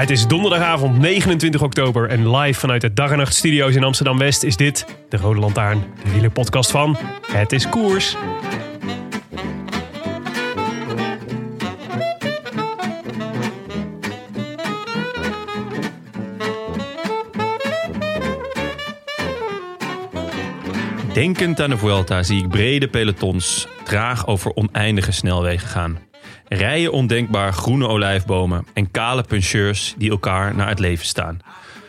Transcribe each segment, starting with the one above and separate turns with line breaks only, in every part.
Het is donderdagavond 29 oktober en live vanuit de Dag en Nacht Studio's in Amsterdam West is dit de Rode Lantaarn, de wielerpodcast van Het is Koers.
Denkend aan de Vuelta zie ik brede pelotons traag over oneindige snelwegen gaan. Rijen ondenkbaar groene olijfbomen en kale puncheurs die elkaar naar het leven staan.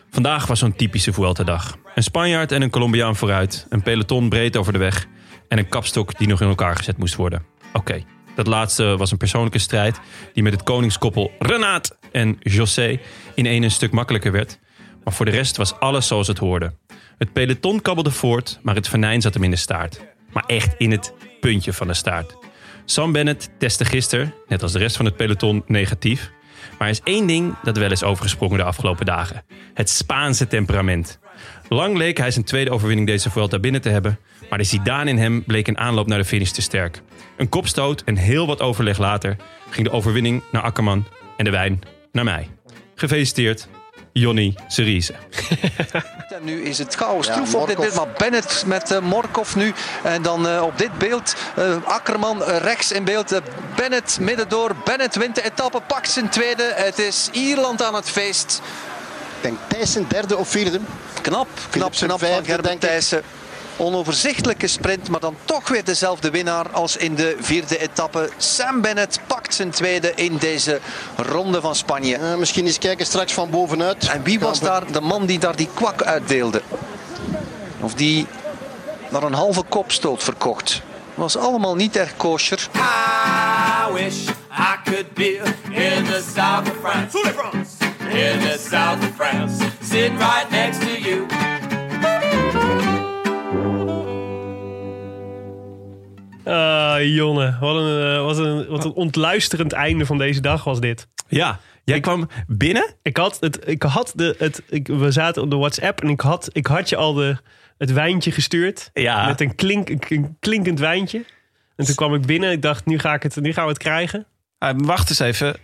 Vandaag was zo'n typische Vuelta-dag. Een Spanjaard en een Colombiaan vooruit, een peloton breed over de weg en een kapstok die nog in elkaar gezet moest worden. Oké, dat laatste was een persoonlijke strijd die met het koningskoppel Renaat en José in één een stuk makkelijker werd. Maar voor de rest was alles zoals het hoorde. Het peloton kabbelde voort, maar het venijn zat hem in de staart. Maar echt in het puntje van de staart. Sam Bennett testte gisteren, net als de rest van het peloton, negatief. Maar er is één ding dat wel is overgesprongen de afgelopen dagen. Het Spaanse temperament. Lang leek hij zijn tweede overwinning deze Vuelta binnen te hebben. Maar de Zidane in hem bleek een aanloop naar de finish te sterk. Een kopstoot en heel wat overleg later ging de overwinning naar Akkerman en de wijn naar mij. Gefeliciteerd, Jonny Cerise.
En nu is het chaos troef op dit beeld. Maar Bennett met uh, Morkov nu. En dan uh, op dit beeld uh, Akkerman rechts in beeld. Bennett midden door. Bennett wint de etappe, pakt zijn tweede. Het is Ierland aan het feest.
Ik denk Thijssen derde of vierde.
Knap, knap, knap van Gerben Thijssen. Onoverzichtelijke sprint, maar dan toch weer dezelfde winnaar als in de vierde etappe. Sam Bennett pakt zijn tweede in deze ronde van Spanje.
Uh, misschien eens kijken straks van bovenuit.
En wie was daar de man die daar die kwak uitdeelde? Of die naar een halve kopstoot verkocht? Was allemaal niet erg kosher.
I wish I could be in the south of France. In the south of France. Sitting right next to you.
Ah, Jonne, wat een, uh, wat, een, wat een ontluisterend einde van deze dag was dit.
Ja, jij kwam binnen?
Ik had het, ik had de, het, ik, we zaten op de WhatsApp en ik had, ik had je al de, het wijntje gestuurd.
Ja.
Met een, klink, een klinkend wijntje. En toen kwam ik binnen. Ik dacht, nu, ga ik het, nu gaan we het krijgen.
Uh, wacht eens even. Uh,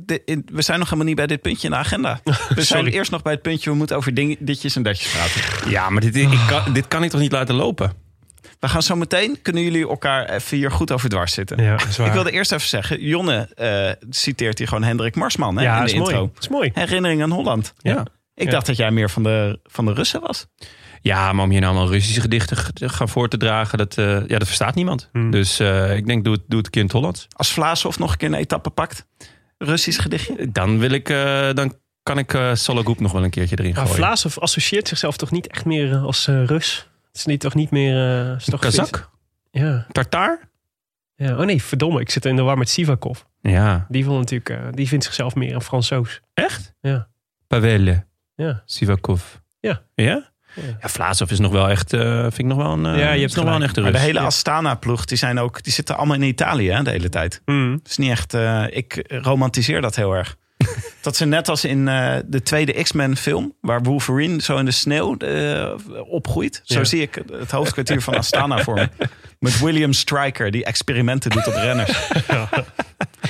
de, in, we zijn nog helemaal niet bij dit puntje in de agenda. We zijn eerst nog bij het puntje. We moeten over ding, ditjes en datjes praten.
Ja, maar dit, ik kan, dit kan ik toch niet laten lopen?
We gaan zo meteen, kunnen jullie elkaar even hier goed over dwars zitten.
Ja,
ik wilde eerst even zeggen, Jonne uh, citeert hier gewoon Hendrik Marsman hè,
ja,
in de
is
intro.
Mooi. is mooi.
Herinnering aan Holland.
Ja.
Ik
ja.
dacht dat jij meer van de, van de Russen was.
Ja, maar om hier nou allemaal Russische gedichten gaan voor te dragen, dat, uh, ja, dat verstaat niemand.
Hmm.
Dus uh, ik denk, doe het, doe het een keer in het Hollands.
Als Vlaashoff nog een keer een etappe pakt, Russisch gedichtje?
Dan wil ik, uh, dan kan ik uh, Sologoep nog wel een keertje erin gooien.
Maar Vlaashoff associeert zichzelf toch niet echt meer als Rus? Het is niet, toch niet meer... Uh, is toch
Kazak?
Ja.
Tartaar?
Ja. Oh nee, verdomme. Ik zit in de war met Sivakov.
Ja.
Die, vond natuurlijk, uh, die vindt zichzelf meer een Fransoos.
Echt?
Ja.
Pavel.
Ja.
Sivakov.
Ja.
Ja? Ja, ja Vlaasov is nog wel echt, uh, vind ik nog wel een, uh,
ja, je hebt
nog wel een echte
maar de hele. Astana-ploeg, die, zijn ook, die zitten allemaal in Italië hè, de hele tijd.
Mm.
Het is niet echt, uh, ik romantiseer dat heel erg. dat ze net als in uh, de tweede X-Men film, waar Wolverine zo in de sneeuw uh, opgroeit. Zo
Ja.
zie ik het hoofdkwartier van Astana voor me. Met William Stryker, die experimenten doet op renners.
Ja.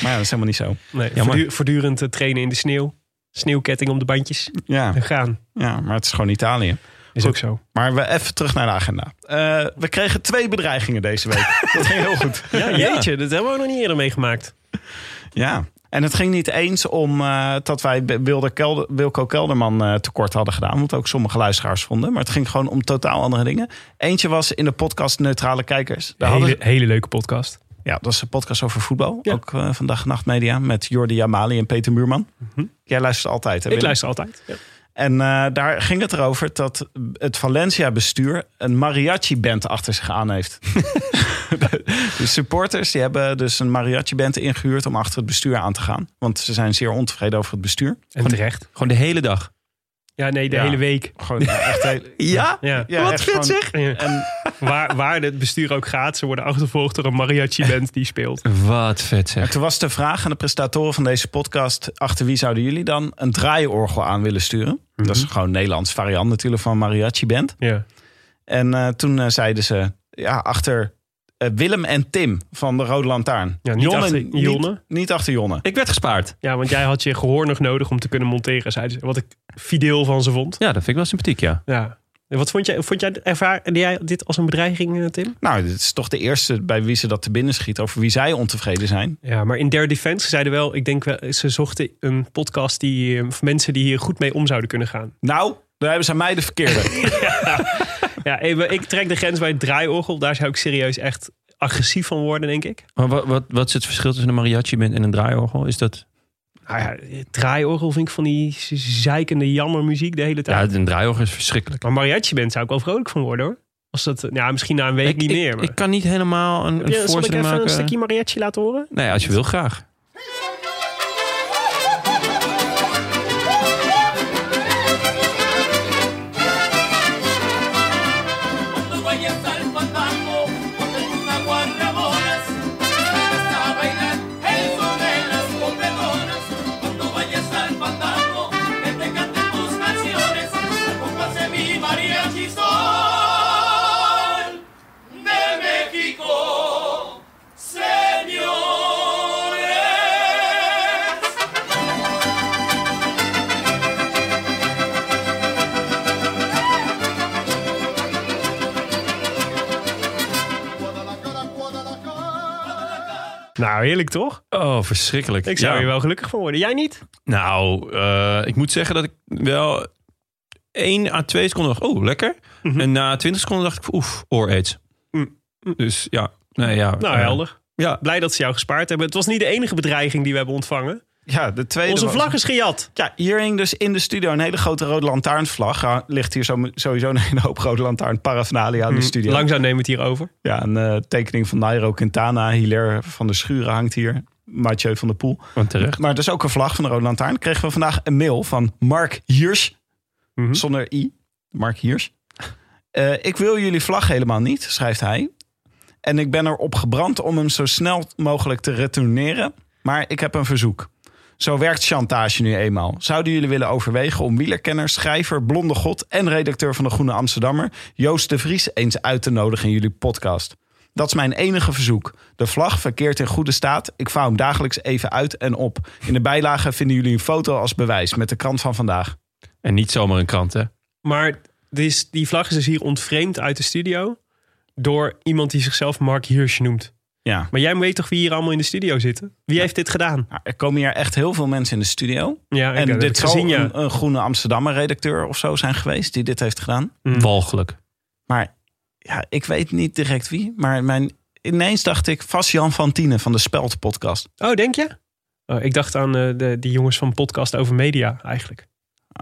Maar ja, dat is helemaal niet zo.
Nee, voortdu- voortdurend uh, trainen in de sneeuw. Sneeuwketting om de bandjes.
Ja,
En gaan.
ja, maar het is gewoon Italië.
Is
Goed.
ook zo.
Maar we even terug naar de agenda. Uh, we kregen twee bedreigingen deze week. dat ging heel goed.
Ja, jeetje. Dat hebben we ook nog niet eerder meegemaakt.
Ja. En het ging niet eens om eh, dat wij Wilde Kelder, Wilco Kelderman eh, tekort hadden gedaan. Wat ook sommige luisteraars vonden. Maar het ging gewoon om totaal andere dingen. Eentje was in de podcast Neutrale Kijkers. Daar
Hele,
hadden,
hele leuke podcast.
ja, dat is een podcast over voetbal.
Ja.
Ook eh, van Dag en Nacht Media. Met Jordi Jamali en Peter Muurman. Jij luistert altijd. Hè,
Mhm. Ik
Willem?
luister altijd. Ja.
En daar ging het erover dat het Valencia-bestuur een mariachi-band achter zich aan heeft. de supporters die hebben dus een mariachi-band ingehuurd om achter het bestuur aan te gaan. Want ze zijn zeer ontevreden over het bestuur.
En terecht.
Gewoon de hele dag.
Ja, nee, de
Ja.
hele week.
Gewoon echt heel,
Ja?
Ja.
ja, gewoon-
Ja.
En
Waar, waar het bestuur ook gaat, ze worden achtervolgd door een mariachi-band die speelt.
Wat vet
en
zeg.
toen was de vraag aan de presentatoren van deze podcast... achter wie zouden jullie dan een draaiorgel aan willen sturen? Dat is gewoon een Nederlands variant natuurlijk van mariachi-band.
Ja.
En eh, toen eh, zeiden ze, ja, achter eh, Willem en Tim van de Rode Lantaarn.
Ja, niet achter Jonne.
Niet, niet achter Jonne.
Ik werd gespaard.
ja, want jij had je gehoor nog nodig om te kunnen monteren, zeiden ze. Wat ik fideel van ze vond.
Ja, dat vind ik wel sympathiek, ja.
Ja. En wat vond jij, vond jij, ervaar jij dit als een bedreiging, eh, Tim?
Nou, dit is toch de eerste bij wie ze dat te binnen schiet... over wie zij ontevreden zijn.
Ja, maar in Their Defense zeiden wel, ik denk wel, ze zochten een podcast die, eh, voor mensen die hier goed mee om zouden kunnen gaan.
Nou, daar hebben ze aan mij de verkeerde.
Ja, even, ik trek de grens bij het draaiorgel. Daar zou ik serieus echt agressief van worden, denk ik.
Maar wat, wat, wat is het verschil tussen een mariachi-band en een draaiorgel? Is dat...
Nou ja, draaiorgel vind ik van die zeikende jammermuziek de hele
Ja,
tijd.
een draaiorgel is verschrikkelijk.
Maar mariachi band zou ik wel vrolijk van worden hoor. Als dat, ja, misschien na een week
Ik,
niet
ik,
meer. Maar.
ik kan niet helemaal een, een
je, zal ik
voorstelling
even
maken.
een stukje mariachi laten horen?
Nee, als je wil, graag.
Nou, heerlijk toch?
Oh, verschrikkelijk.
Ik zou
Ja.
hier wel gelukkig van worden. Jij niet?
Nou, eh, ik moet zeggen dat ik wel 1 à 2 seconden dacht, oh, lekker. En na 20 seconden dacht ik, oef, ooraids.
Mm.
Dus ja, nee, ja.
Nou,
eh,
helder.
Ja,
Blij dat ze jou gespaard hebben. Het was niet de enige bedreiging die we hebben ontvangen.
Ja, de tweede
Onze
was-
vlag is gejat.
Ja, hier hing dus in de studio een hele grote rode lantaarnvlag. Ja, ligt hier sowieso een hele hoop rode lantaarn paraphernalia in de studio.
Langzaam nemen we het hier over.
Ja, een eh, tekening van Nairo Quintana. Hilaire van der Schuren hangt hier. Mathieu van der Poel.
want terecht.
Maar dus ook een vlag van de Rode Lantaarn. Kregen we vandaag een mail van Mark Hiers.
Mhm.
Zonder i. Mark Hiers. Eh, ik wil jullie vlag helemaal niet, schrijft hij. En ik ben erop gebrand om hem zo snel mogelijk te retourneren. Maar ik heb een verzoek. Zo werkt chantage nu eenmaal. Zouden jullie willen overwegen om wielerkenner, schrijver, blonde god en redacteur van de Groene Amsterdammer Joost de Vries eens uit te nodigen in jullie podcast? Dat is mijn enige verzoek. De vlag verkeert in goede staat. Ik vouw hem dagelijks even uit en op. In de bijlage vinden jullie een foto als bewijs met de krant van vandaag.
En niet zomaar een krant, hè?
Maar die vlag is dus hier ontvreemd uit de studio. Door iemand die zichzelf Mark Hirsch noemt.
Ja.
Maar jij weet toch wie hier allemaal in de studio zitten? Wie heeft dit gedaan?
Nou, er komen hier echt heel veel mensen in de studio.
Ja, ik
en
heb
dit zal
gezien, ja.
een, een groene Amsterdammer redacteur of zo zijn geweest die dit heeft gedaan.
Mm.
Walgelijk.
Maar ja, ik weet niet direct wie. Maar mijn, ineens dacht ik vast Jan van Tienen van de Speld podcast.
Oh, denk je? Oh, ik dacht aan eh, de, die jongens van podcast over media eigenlijk.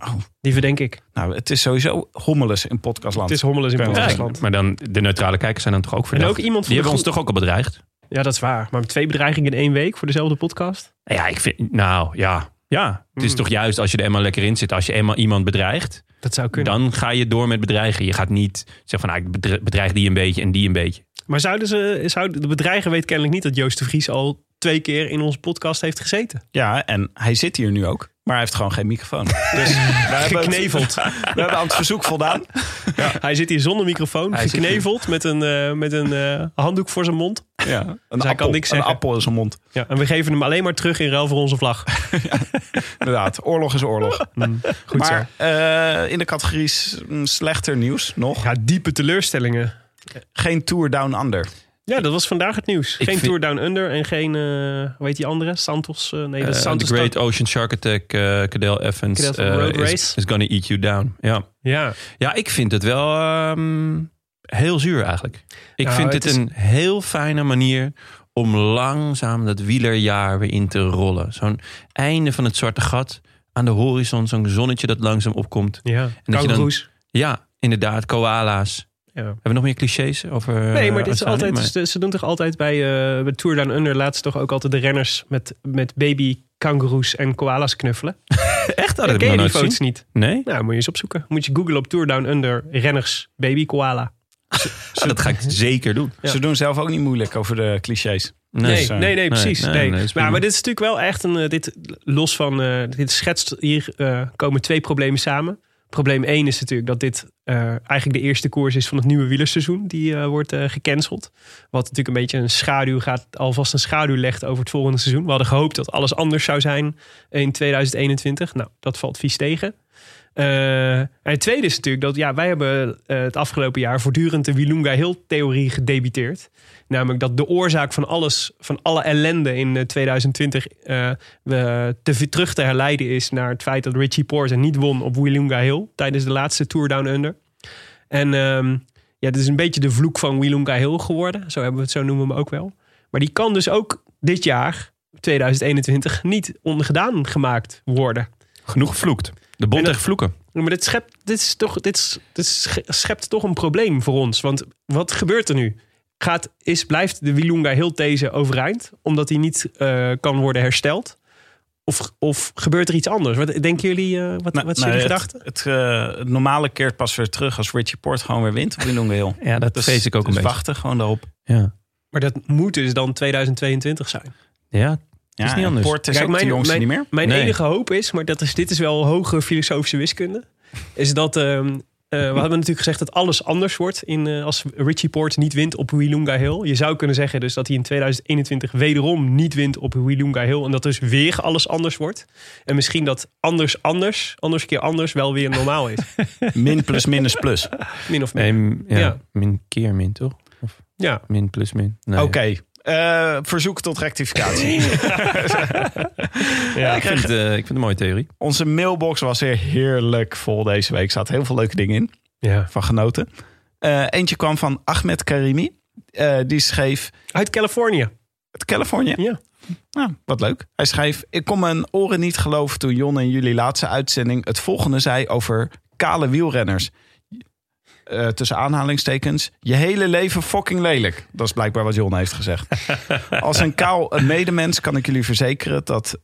Oh,
Die verdenk ik.
nou, het is sowieso hommeles in podcastland.
Het is hommeles in
Ja,
podcastland.
maar dan, de neutrale kijkers zijn dan toch ook verdacht.
ook iemand van
Die
de
hebben ons toch ook al bedreigd?
Ja, dat is waar. Maar twee bedreigingen in één week voor dezelfde podcast?
Ja, ik vind... Nou, ja. Ja, het is
Mm.
toch juist als je er eenmaal lekker in zit. Als je eenmaal iemand bedreigt,
Dat zou kunnen.
dan ga je door met bedreigen. Je gaat niet zeggen van, nou, ik bedre- bedreig die een beetje en die een beetje.
Maar zouden ze, zouden, de bedreiger weet kennelijk niet dat Joost de Vries al twee keer in onze podcast heeft gezeten.
Ja, en hij zit hier nu ook. Maar hij heeft gewoon geen microfoon. Dus
Gekneveld.
we hebben aan het verzoek voldaan.
Hij zit hier zonder microfoon,
Hij
gekneveld met een, eh, met een eh, handdoek voor zijn mond.
Ja, een,
kan
appel,
niks
een
zeggen.
appel in zijn mond.
Ja, en we geven hem alleen maar terug in ruil voor onze vlag.
Inderdaad, oorlog is oorlog.
Goed
maar
zo.
eh, in de categorie mm, slechter nieuws nog.
Ja, diepe teleurstellingen.
Geen Tour Down Under.
Ja, dat was vandaag het nieuws. Geen
vind-
Tour Down Under en geen, eh hoe heet die andere? Santos? eh, nee, dat is Santos.
the Great Ocean Shark Attack, Cadel Evans
Cadel Road
is,
Race.
is gonna eat you down. Ja,
Ja,
ja ik vind het wel ehm, heel zuur eigenlijk. Ik
Nou,
vind dit
is-
een heel fijne manier om langzaam dat wielerjaar weer in te rollen. Zo'n einde van het zwarte gat. Aan de horizon, zo'n zonnetje dat langzaam opkomt.
ja.
dat je dan-
Kangaroes.
Ja, inderdaad, koala's.
Ja.
Hebben we nog meer clichés over
Nee, maar dit is altijd,
Maar-
ze doen toch altijd bij, eh bij Tour Down Under laatst toch ook altijd de renners met, met baby kangoeroes en koalas knuffelen.
Echt? Dat
Ken je die foto's niet?
Nee?
Nou, moet je eens opzoeken. Moet je googlen op Tour Down Under renners baby koala.
Dat ga ik zeker doen.
Ja.
Ze doen zelf ook niet moeilijk over de clichés.
Nee,
zo.
nee, nee, precies. Nee, maar, dit is natuurlijk wel echt een. eh, Dit los van. eh, dit schetst. Hier eh, komen twee problemen samen. Probleem 1 is natuurlijk dat dit eh, eigenlijk de eerste koers is van het nieuwe wielerseizoen. Die eh, wordt eh, gecanceld. Wat natuurlijk een beetje een schaduw gaat. Alvast een schaduw legt over het volgende seizoen. We hadden gehoopt dat alles anders zou zijn in 2021. Nou, dat valt vies tegen. Eh, en het tweede is natuurlijk dat ja, wij hebben eh, het afgelopen jaar voortdurend de Wilunga Hill theorie gedebiteerd. Namelijk dat de oorzaak van alles, van alle ellende in eh, 2020 eh, te terug te herleiden is naar het feit dat Richie Porter niet won op Wilunga Hill tijdens de laatste Tour Down Under. En ehm, ja, het is een beetje de vloek van Wilunga Hill geworden. Zo hebben we het, zo noemen we hem ook wel. Maar die kan dus ook dit jaar, 2021, niet ongedaan gemaakt worden.
Genoeg gevloekt. De bond tegen vloeken.
Maar dit, schept, dit, is toch, dit, is, dit sche- schept toch een probleem voor ons. Want wat gebeurt er nu? Gaat, is, blijft de Wilunga heel these overeind? Omdat hij niet eh, kan worden hersteld? Of, of gebeurt er iets anders? Wat denken jullie? eh, wat,
Nou,
wat is
nou,
jullie
het,
gedachte?
Het, eh, het normale keert pas weer terug als Richie Port gewoon weer wint op Wilunga Hill.
Ja, dat
Dus,
vrees ik ook
dus
een beetje.
wachten gewoon daarop.
Ja.
Maar dat moet dus dan 2022 zijn.
ja,
Ja,
is niet anders.
Port is
Kijk,
ook de
mijn-
jongste
mijn-
niet meer.
Mijn
Nee.
enige hoop is, maar dat is, dit is wel hoge filosofische wiskunde, is dat ehm, eh, we hebben natuurlijk gezegd dat alles anders wordt in, eh, als Richie Port niet wint op Wilunga Hill. Je zou kunnen zeggen dus dat hij in 2021 wederom niet wint op Wilunga Hill en dat dus weer alles anders wordt. En misschien dat anders anders, anders keer anders wel weer normaal is.
Min plus minus plus.
Min of meer.
Nee, m- ja,
Ja.
min keer min, toch?
Ja.
Min plus min. Nee.
Oké, eh, verzoek tot rectificatie.
Ja.
Ik, vind het, eh, ik vind het een mooie theorie.
Onze mailbox was weer heerlijk vol deze week. Er zaten heel veel leuke dingen in.
Ja.
Van genoten. Eh, eentje kwam van Ahmed Karimi. Eh, die schreef...
Uit Californië.
Het Californië?
Ja.
Nou, wat leuk. Hij schreef... Ik kon mijn oren niet geloven toen Jon en jullie laatste uitzending... het volgende zei over kale wielrenners. Eh, tussen aanhalingstekens. Je hele leven fucking lelijk. Dat is blijkbaar wat Jon heeft gezegd. Als een kaal medemens kan ik jullie verzekeren... dat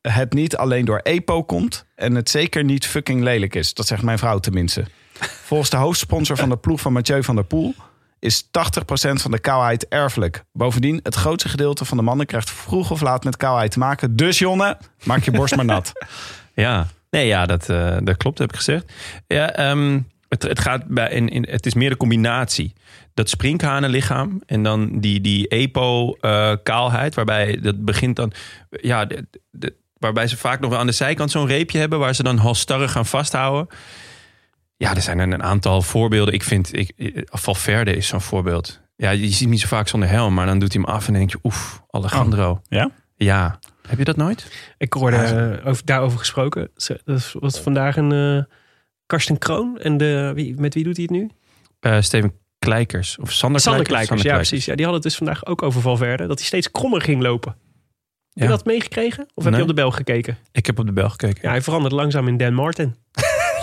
het niet alleen door EPO komt... en het zeker niet fucking lelijk is. Dat zegt mijn vrouw tenminste. Volgens de hoofdsponsor van de ploeg van Mathieu van der Poel... is 80% van de kaalheid erfelijk. Bovendien, het grootste gedeelte van de mannen... krijgt vroeg of laat met kaalheid te maken. Dus Jonne, maak je borst maar nat.
Ja, nee, ja dat, eh, dat klopt, heb ik gezegd. Ja, ehm, het, het, gaat bij, in, in, het is meer de combinatie. Dat sprinkhanenlichaam en dan die, die EPO-kaalheid, waarbij dat begint dan. Ja, de, de- waarbij ze vaak nog wel aan de zijkant zo'n reepje hebben, waar ze dan halstarrig gaan vasthouden. Ja, er zijn er een aantal voorbeelden. Ik vind, ik, Valverde is zo'n voorbeeld. Ja, je ziet hem niet zo vaak zonder helm, maar dan doet hij hem af en dan denk je, oef, Alejandro.
Ja?
Ja. Heb je dat nooit?
Ik hoorde eh, over, daarover gesproken. Dat was vandaag een eh Karsten Kroon. En de, wie, met wie doet hij het nu?
Eh, Steven Kleikers of Sander,
Sander
Kleikers.
Kleikers, ja precies. Ja, die hadden het dus vandaag ook over Valverde. Dat hij steeds krommer ging lopen. Heb je
Ja.
dat meegekregen? Of heb je op de bel gekeken?
Ik heb op de bel gekeken.
Ja, hij verandert langzaam in Dan Martin.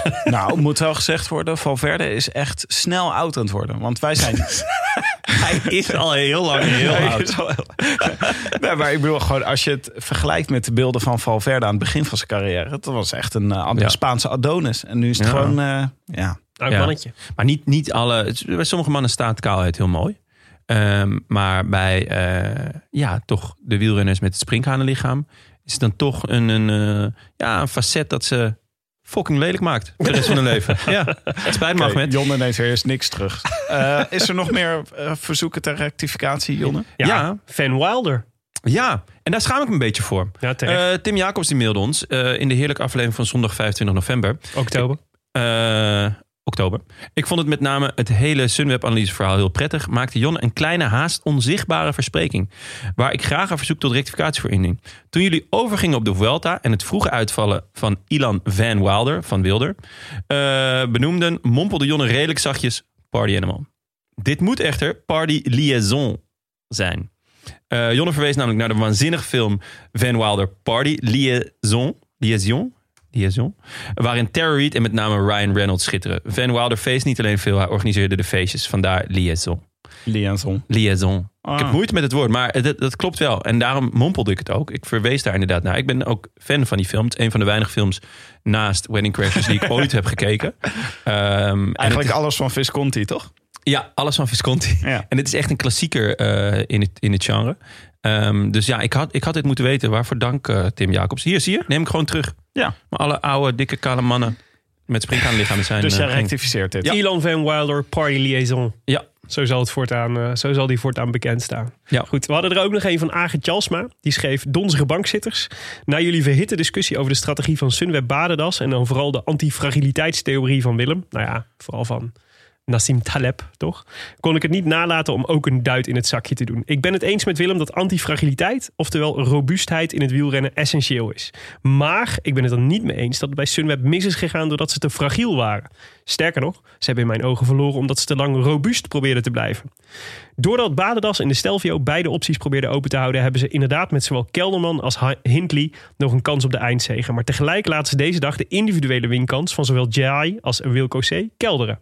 nou, moet wel gezegd worden... Valverde is echt snel oud aan het worden. Want wij zijn...
Hij is al heel lang heel
Hij
oud.
nee, maar ik bedoel gewoon, als je het vergelijkt met de beelden van Valverde aan het begin van zijn carrière, dat was echt een
Ja.
Spaanse Adonis. En nu is het
Ja.
gewoon, eh, ja.
Mannetje.
Maar niet, niet alle. Bij sommige mannen staat kaalheid heel mooi. Ehm, maar bij eh, ja, toch de wielrenners met het sprinkhanenlichaam is het dan toch een, een, ja, een facet dat ze fucking lelijk maakt voor de rest van hun leven. Ja, het spijt me,
Oké,
Ahmed.
Jonne neemt weer eens niks terug. Eh, is er nog meer eh, verzoeken ter rectificatie, Jonne?
Ja,
Ja.
Van Wilder.
Ja, en daar schaam ik me een beetje voor.
Ja.
Eh, Tim Jacobs die mailde ons eh, in de heerlijke aflevering van zondag 25 november.
Oktober.
Oktober. Ik vond het met name het hele Sunweb-analyseverhaal heel prettig. Maakte Jon een kleine, haast onzichtbare verspreking. Waar ik graag een verzoek tot rectificatie voor indien. Toen jullie overgingen op de Vuelta en het vroege uitvallen van Ilan Van Wilder, van Wilder, eh, benoemden, mompelde Jon redelijk zachtjes Party Animal. Dit moet echter Party Liaison zijn. Eh Jonne verwees namelijk naar de waanzinnige film Van Wilder Party Liaison. Liaison? Liaison. Waarin Tara Reid en met name Ryan Reynolds schitteren. Van Wilder feest niet alleen veel, hij organiseerde de feestjes. Vandaar Liaison.
Liaison.
Liaison.
Ah.
Ik heb moeite met het woord, maar dat, dat klopt wel. En daarom mompelde ik het ook. Ik verwees daar inderdaad naar. Ik ben ook fan van die film. Het is een van de weinige films naast Wedding Crashers die ik ooit heb gekeken. Ehm,
Eigenlijk
is-
alles van Visconti, toch?
ja, alles van Visconti.
Ja.
En het is echt een klassieker eh, in, het, in het genre. Ehm, dus ja, ik had, ik had dit moeten weten. Waarvoor dank, eh, Tim Jacobs. Hier, zie je? Neem ik gewoon terug.
Ja.
Maar alle oude, dikke, kale mannen met springkaanlichamen zijn...
Dus
eh,
jij
geen-
rectificeert dit.
Elon Van Wilder, Party Liaison.
Ja,
Zo zal, het voortaan, eh, zo zal die voortaan bekend staan.
Ja.
Goed, we hadden er ook nog een van Age Tjalsma. Die schreef Donzige bankzitters. Na jullie verhitte discussie over de strategie van Sunweb Badendas... en dan vooral de antifragiliteitstheorie van Willem. Nou ja, vooral van Nassim Taleb, toch? Kon ik het niet nalaten om ook een duit in het zakje te doen. Ik ben het eens met Willem dat antifragiliteit, oftewel robuustheid in het wielrennen, essentieel is. Maar ik ben het er niet mee eens dat het bij Sunweb mis is gegaan doordat ze te fragiel waren. Sterker nog, ze hebben in mijn ogen verloren omdat ze te lang robuust probeerden te blijven. Doordat Badendas en de Stelvio beide opties probeerden open te houden, hebben ze inderdaad met zowel Kelderman als Hindley nog een kans op de eindzege. Maar tegelijk laten ze deze dag de individuele winkans van zowel Jai als Wilco C. kelderen.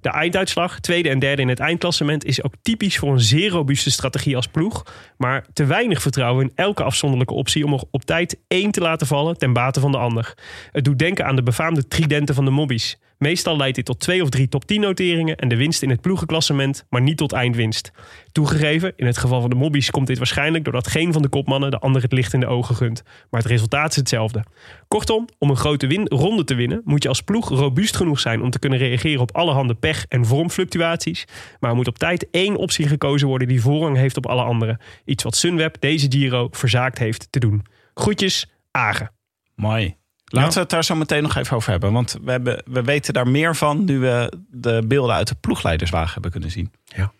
De einduitslag, tweede en derde in het eindklassement, is ook typisch voor een zeer robuuste strategie als ploeg. Maar te weinig vertrouwen in elke afzonderlijke optie om er op tijd één te laten vallen ten bate van de ander. Het doet denken aan de befaamde tridenten van de mobbies. Meestal leidt dit tot twee of drie top 10 noteringen en de winst in het ploegenklassement, maar niet tot eindwinst. Toegegeven, in het geval van de mobbies komt dit waarschijnlijk doordat geen van de kopmannen de ander het licht in de ogen gunt. Maar het resultaat is hetzelfde. Kortom, om een grote win ronde te winnen, moet je als ploeg robuust genoeg zijn om te kunnen reageren op allerhande pech- en vormfluctuaties. Maar er moet op tijd één optie gekozen worden die voorrang heeft op alle andere. Iets wat Sunweb deze Giro verzaakt heeft te doen. Groetjes, Agen.
Mooi. Laten we het daar zo meteen nog even over hebben. Want we, hebben, we weten daar meer van nu we de beelden uit de ploegleiderswagen hebben kunnen zien.
Ja.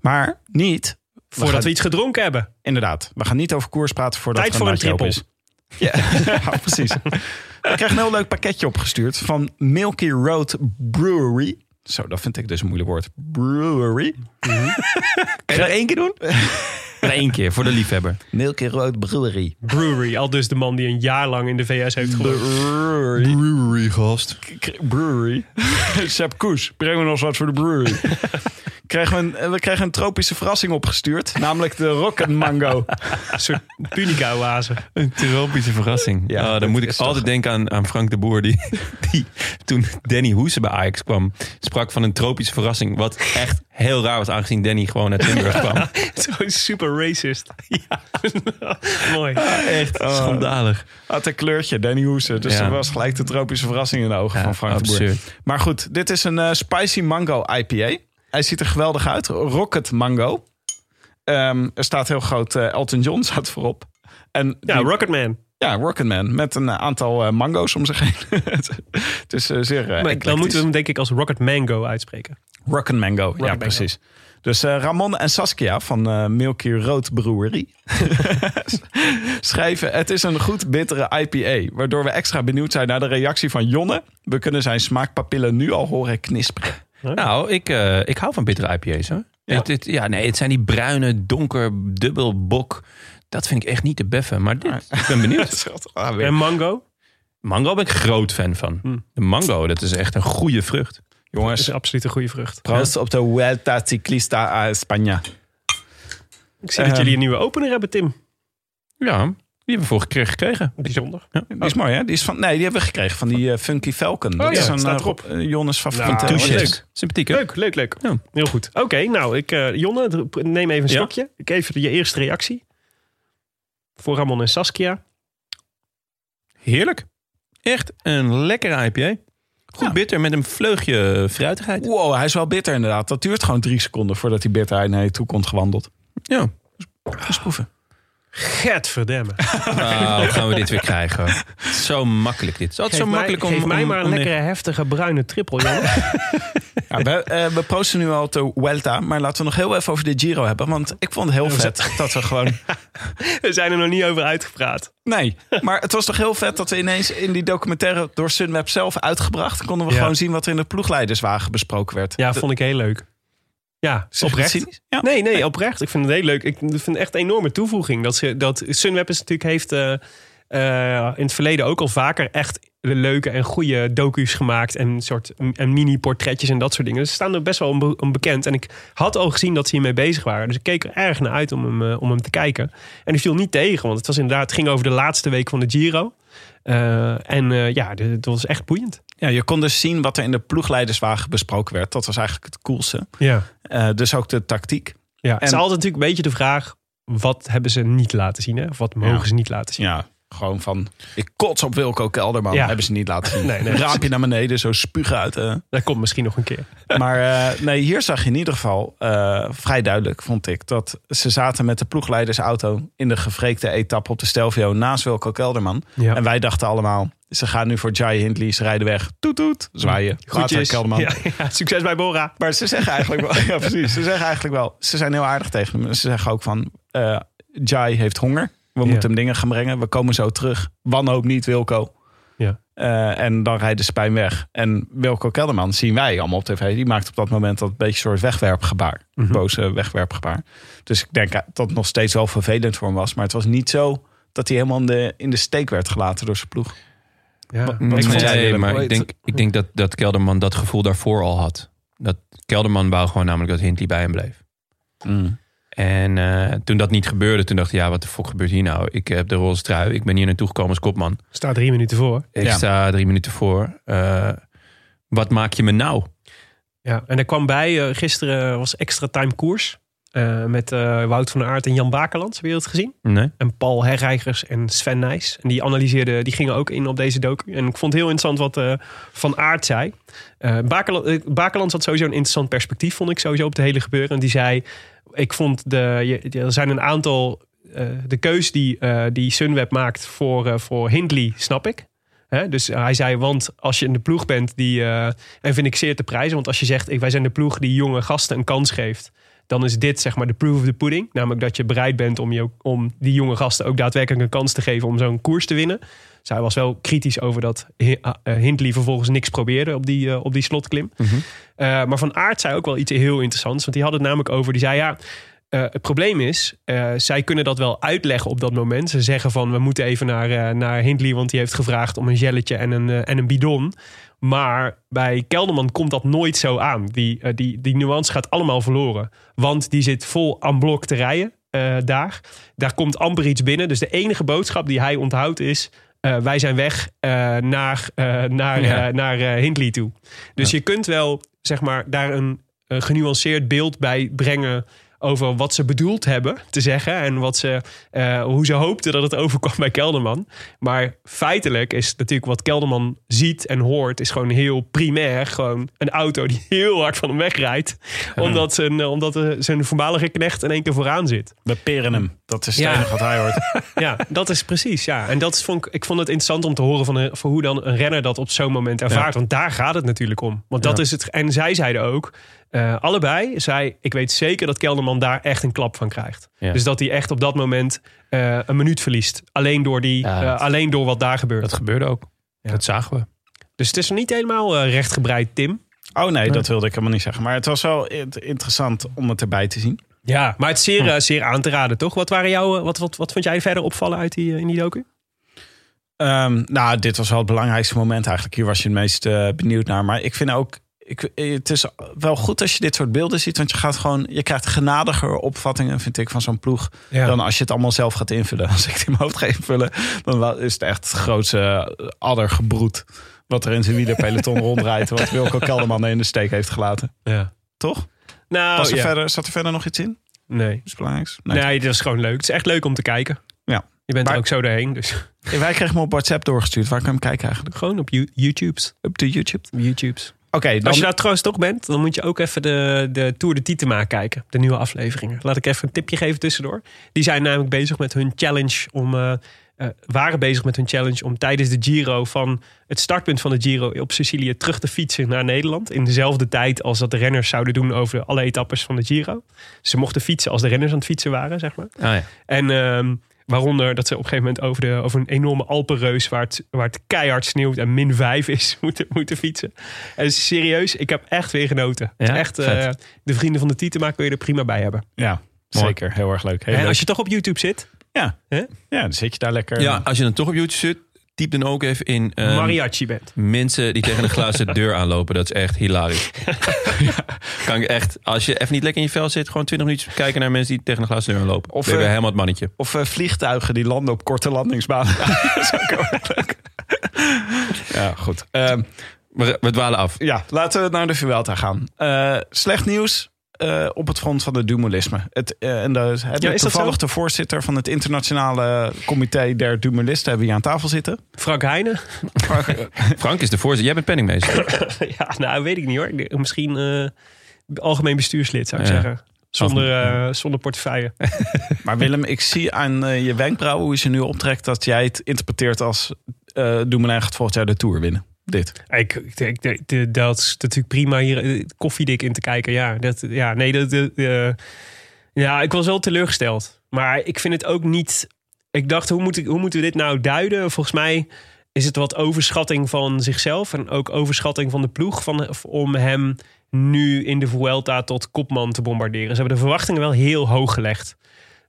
Maar niet...
Voordat
gaan-
we iets gedronken hebben.
Inderdaad, we gaan niet over koers praten voordat
Tijd voor een triple.
is. Ja, ja, precies. We krijgen een heel leuk pakketje opgestuurd van Milky Road Brewery. Zo, dat vind ik dus een moeilijk woord. Brewery.
Kan je dat één keer doen? Één keer, voor de liefhebber.
Milky Road Brewery.
Brewery, al dus de man die een jaar lang in de VS heeft gewoond.
Brewery.
Gast.
K- Brewery. Sepp Koes, breng me nog wat voor de brewery. krijgen we, een, we krijgen een tropische verrassing opgestuurd. Namelijk de Rocket Mango.
Een soort punica-oase.
Een tropische verrassing.
Ja, dat
dan moet ik altijd
toch-
denken aan, aan Frank de Boer. Die, die toen Danny Hoesen bij Ajax kwam, sprak van een tropische verrassing. Wat echt heel raar was, aangezien Danny gewoon uit Limburg kwam.
Zo super racist. Ja. Mooi.
Echt schandalig.
Had een kleurtje, Danny Hoesen. Dus
Ja.
dat was gelijk de tropische verrassing in de ogen
Ja,
van Frank de Boer. Maar goed, dit is een eh, Spicy Mango IPA. Hij ziet er geweldig uit. Rocket Mango. Ehm, er staat heel groot eh, Elton John staat voorop. En
Ja,
die-
Rocketman.
ja, Rocketman. Met een aantal eh, mango's om zich heen. het is eh, zeer eh,
Maar dan moeten we hem denk ik als Rocket Mango uitspreken.
Rock and Mango, ja
Mango.
precies. Dus eh, Ramon en Saskia van eh Milky Road Brewery schrijven... Het is een goed bittere IPA, waardoor we extra benieuwd zijn naar de reactie van Jonne. We kunnen zijn smaakpapillen nu al horen knisperen.
Nou, ik, eh, ik hou van bittere IPA's hoor.
Ja?
Het, het- ja, nee, het zijn die bruine, donker, dubbel bok. Dat vind ik echt niet te beffen. Maar dit, ik ben benieuwd.
Ah.
En Mango?
Mango ben ik groot fan van. De mango, dat is echt een goede vrucht.
Dat
Jongens,
is absoluut een goede vrucht.
proost op de Vuelta Ciclista a España.
Ik zie dat
Ehm,
jullie een nieuwe opener hebben, Tim.
Ja, die hebben we vorige keer gekregen.
Bijzonder.
Die is mooi, hè? Die is van, nee, die hebben we gekregen van die eh, Funky Falcon. Dat
Oh ja,
is een
staat
eh,
erop.
Rob- eh, Jonnes favoriete.
Nou, leuk.
Touches. Sympathiek hè?
Leuk, leuk, leuk.
Ja.
Heel goed. Oké, nou, ik, eh, Jonne, neem even een
Ja.
stokje. Ik even je eerste reactie. Voor Ramon en Saskia.
Heerlijk. Echt een lekkere IPA. Goed
Ja.
bitter met een vleugje fruitigheid.
Wow, hij is wel bitter inderdaad. Dat duurt gewoon drie seconden voordat die bitterheid naar je toe komt gewandeld.
Ja.
Eens proeven.
Getverdemme.
Ah, wat gaan we dit weer krijgen? Zo makkelijk dit. Het is zo
mij,
makkelijk om...
geef mij
om-
maar een
om-
lekkere heftige bruine trippel.
Ja, we, eh, we proosten nu al de Vuelta, maar laten we nog heel even over de Giro hebben. Want ik vond het heel vet dat we gewoon...
We zijn er nog niet over uitgepraat.
Nee, maar het was toch heel vet dat we ineens in die documentaire door Sunweb zelf uitgebracht... konden we
Ja.
gewoon zien wat er in de ploegleiderswagen besproken werd.
Ja,
De-
vond ik heel leuk. Ja, oprecht.
Ja.
Nee, nee, oprecht. Ik vind het heel leuk. Ik vind het echt een enorme toevoeging. Dat, ze, dat Sunweb is natuurlijk heeft eh, eh, in het verleden ook al vaker echt leuke en goede docu's gemaakt. En soort en mini-portretjes en dat soort dingen. Dus ze staan er best wel onbe- onbekend. En ik had al gezien dat ze hiermee bezig waren. Dus ik keek er erg naar uit om hem, eh, om hem te kijken. En die viel niet tegen. Want het was inderdaad, het ging over de laatste week van de Giro. En ja, het was echt boeiend.
Ja, je kon dus zien wat er in de ploegleiderswagen besproken werd. Dat was eigenlijk het coolste.
Ja.
Eh, dus ook de tactiek.
Ja, het is
En-
altijd natuurlijk een beetje de vraag: wat hebben ze niet laten zien? Hè? Of wat mogen
Ja.
ze niet laten zien?
Ja, gewoon van... Ik kots op Wilco Kelderman.
Ja.
Hebben ze niet laten zien.
Nee, nee.
Raampje naar beneden, zo spugen uit. eh.
Dat komt misschien nog een keer.
Maar eh, nee, hier zag je in ieder geval eh, vrij duidelijk, vond ik... dat ze zaten met de ploegleidersauto... in de gevreekte etappe op de Stelvio naast Wilco Kelderman.
Ja.
En wij dachten allemaal... ze gaan nu voor Jai Hindley, ze rijden weg. Toet toet, zwaaien. Later
Goedjes.
Kelderman.
Ja, ja, succes bij Bora.
Maar ze zeggen eigenlijk wel... ja, precies. Ze zeggen eigenlijk wel... Ze zijn heel aardig tegen hem. Ze zeggen ook van... eh Jai heeft honger. We moeten hem dingen gaan brengen. We komen zo terug. Wanhoop niet, Wilco.
Ja.
Eh, en dan rijdt de spijn weg. En Wilco Kelderman zien wij allemaal op tv. Die maakt op dat moment dat beetje soort wegwerpgebaar.
Mhm.
Boze wegwerpgebaar. Dus ik denk dat het nog steeds wel vervelend voor hem was. Maar het was niet zo dat hij helemaal in de, in de steek werd gelaten door zijn ploeg.
Ja.
Wat jij,
Nee, maar ik denk, ik denk dat, dat Kelderman dat gevoel daarvoor al had. Dat Kelderman wou gewoon namelijk dat Hindley bij hem bleef. En eh, toen dat niet gebeurde, toen dacht ik, ja, wat de fuck gebeurt hier nou? Ik heb de roze trui, ik ben hier naartoe gekomen als kopman.
Staat drie minuten voor.
Ik
Ja.
sta drie minuten voor. Eh, wat maak je me nou?
Ja, en er kwam bij, eh, gisteren was extra time koers. Eh, met eh, Wout van der Aert en Jan Bakeland. Heb je dat gezien?
Nee?
En Paul Herreigers en Sven Nijs. En die analyseerden, die gingen ook in op deze docu. En ik vond het heel interessant wat eh, Van Aert zei. Bakeland, Bakeland had sowieso een interessant perspectief, vond ik sowieso op het hele gebeuren. En die zei, ik vond de, er zijn een aantal, de keus die, die Sunweb maakt voor, voor Hindley, snap ik. Dus hij zei, want als je in de ploeg bent, die, en vind ik zeer te prijzen. Want als je zegt, ik, wij zijn de ploeg die jonge gasten een kans geeft dan is dit zeg maar de proof of the pudding. Namelijk dat je bereid bent om, je, om die jonge gasten ook daadwerkelijk een kans te geven om zo'n koers te winnen. Zij was wel kritisch over dat eh, Hindley vervolgens niks probeerde op die, eh, op die slotklim. Eh, maar Van Aert zei ook wel iets heel interessants. Want die had het namelijk over, die zei ja... eh, het probleem is, eh, zij kunnen dat wel uitleggen op dat moment. Ze zeggen van, we moeten even naar, eh, naar Hindley... want die heeft gevraagd om een gelletje en een, en een bidon. Maar bij Kelderman komt dat nooit zo aan. Die, die, die nuance gaat allemaal verloren. Want die zit vol aan blok te rijden daar. Daar komt amper iets binnen. Dus de enige boodschap die hij onthoudt is... wij zijn weg naar, naar,
Ja.
naar Hindley toe. Dus je kunt wel zeg maar, daar een genuanceerd beeld bij brengen over wat ze bedoeld hebben te zeggen en wat ze, eh, hoe ze hoopten dat het overkwam bij Kelderman. Maar feitelijk is natuurlijk wat Kelderman ziet en hoort, is gewoon heel primair. Gewoon een auto die heel hard van hem wegrijdt, omdat, zijn, eh, omdat eh, zijn voormalige knecht in één keer vooraan zit.
We peren hem. Dat is het
Ja.
enige wat hij hoort.
Ja, dat is precies. Ja. En dat vond ik, ik vond het interessant om te horen van, hoe dan een renner dat op zo'n moment ervaart. Want daar gaat het natuurlijk om. Want dat
Ja.
is het. En zij zeiden ook, eh, allebei, zei, ik weet zeker dat Kelderman daar echt een klap van krijgt.
Ja.
Dus dat hij echt op dat moment eh, een minuut verliest. Alleen door, die,
Ja,
eh, alleen door wat daar gebeurt.
Dat gebeurde ook.
Ja.
Dat zagen we.
Dus het is niet helemaal eh, rechtgebreid, Tim.
Oh nee, dat wilde ik helemaal niet zeggen. Maar het was wel int- interessant om het erbij te zien.
Ja, maar het is zeer, eh, zeer aan te raden, toch? Wat, waren jouw, wat, wat, wat vond jij verder opvallen uit die, in die docu?
Ehm, nou, dit was wel het belangrijkste moment eigenlijk. Hier was je het meest eh, benieuwd naar. Maar ik vind ook, ik, het is wel goed als je dit soort beelden ziet. Want je gaat gewoon, je krijgt genadiger opvattingen, vind ik, van zo'n ploeg.
Ja.
Dan als je het allemaal zelf gaat invullen. Als ik het in mijn hoofd ga invullen, dan is het echt het grootste eh, addergebroed. Wat er in zijn wielerpeloton rondrijdt. Wat Wilco Kelderman in de steek heeft gelaten.
Ja.
Toch?
Nou,
Was er
ja.
verder, zat er verder nog iets in?
Nee.
Iets belangrijks?
Nee. dat is gewoon leuk. Het is echt leuk om te kijken.
Ja.
Je bent
Maar-
er ook zo doorheen, dus
Wij kregen me op WhatsApp doorgestuurd. Waar kan ik hem kijken eigenlijk?
gewoon op You- YouTube's.
Op de YouTube.
YouTube's.
Oké, dan...
Als je daar trouwens toch bent, dan moet je ook even de, de Tour de Titema kijken. De nieuwe afleveringen. Laat ik even een tipje geven tussendoor. Die zijn namelijk bezig met hun challenge om... eh, eh, waren bezig met hun challenge om tijdens de Giro van het startpunt van de Giro op Sicilië terug te fietsen naar Nederland. In dezelfde tijd als dat de renners zouden doen over alle etappes van de Giro. Ze mochten fietsen als de renners aan het fietsen waren, zeg maar.
Ah, ja.
En ehm, waaronder dat ze op een gegeven moment over, de, over een enorme Alpenreus... Waar het, waar het keihard sneeuwt en min 5 is, moeten, moeten fietsen. En serieus, ik heb echt weer genoten.
Ja?
echt, eh, de vrienden van de Tietema kun je er prima bij hebben.
Ja,
Mooi.
zeker. Heel erg leuk. Heel
En
leuk.
als je toch op YouTube zit,
Ja.
Hè?
ja, dan zit je daar lekker.
ja, als je dan toch op YouTube zit, typ dan ook even in... ehm,
mariachi.
Mensen die tegen een glazen deur aanlopen, dat is echt hilarisch. Kan ik echt, als je even niet lekker in je vel zit, gewoon 20 minuten kijken naar mensen die tegen een glazen deur aanlopen.
Of, eh,
helemaal het mannetje.
Of eh, vliegtuigen die landen op korte landingsbanen. dat is ook heel erg leuk. ja, goed. Ehm,
We, we dwalen af.
ja, laten we naar de Vuelta gaan. Eh, slecht nieuws eh, op het front van het dumolisme. Het, eh, en daar hebben
Ja,
toevallig de voorzitter van het internationale comité der dumolisten hebben we hier aan tafel zitten.
Frank Heijnen?
Frank is de voorzitter. Jij bent penningmeester.
ja, nou weet ik niet hoor. Misschien eh, algemeen bestuurslid zou ik
Ja.
zeggen. Zonder, eh, zonder portefeuille.
Maar Willem, ik zie aan eh, je wenkbrauwen hoe je ze nu optrekt dat jij het interpreteert als eh Dumoulin gaat volgend jaar de Tour winnen. Dit.
Ik, ik, ik- dat is natuurlijk prima hier eh, koffiedik in te kijken. Ja, dat, ja nee, dat, dat, eh, ja, ik was wel teleurgesteld. Maar ik vind het ook niet. Ik dacht, hoe, moet ik, hoe moeten we dit nou duiden? Volgens mij is het wat overschatting van zichzelf en ook overschatting van de ploeg van, om hem nu in de Vuelta tot kopman te bombarderen. Ze hebben de verwachtingen wel heel hoog gelegd.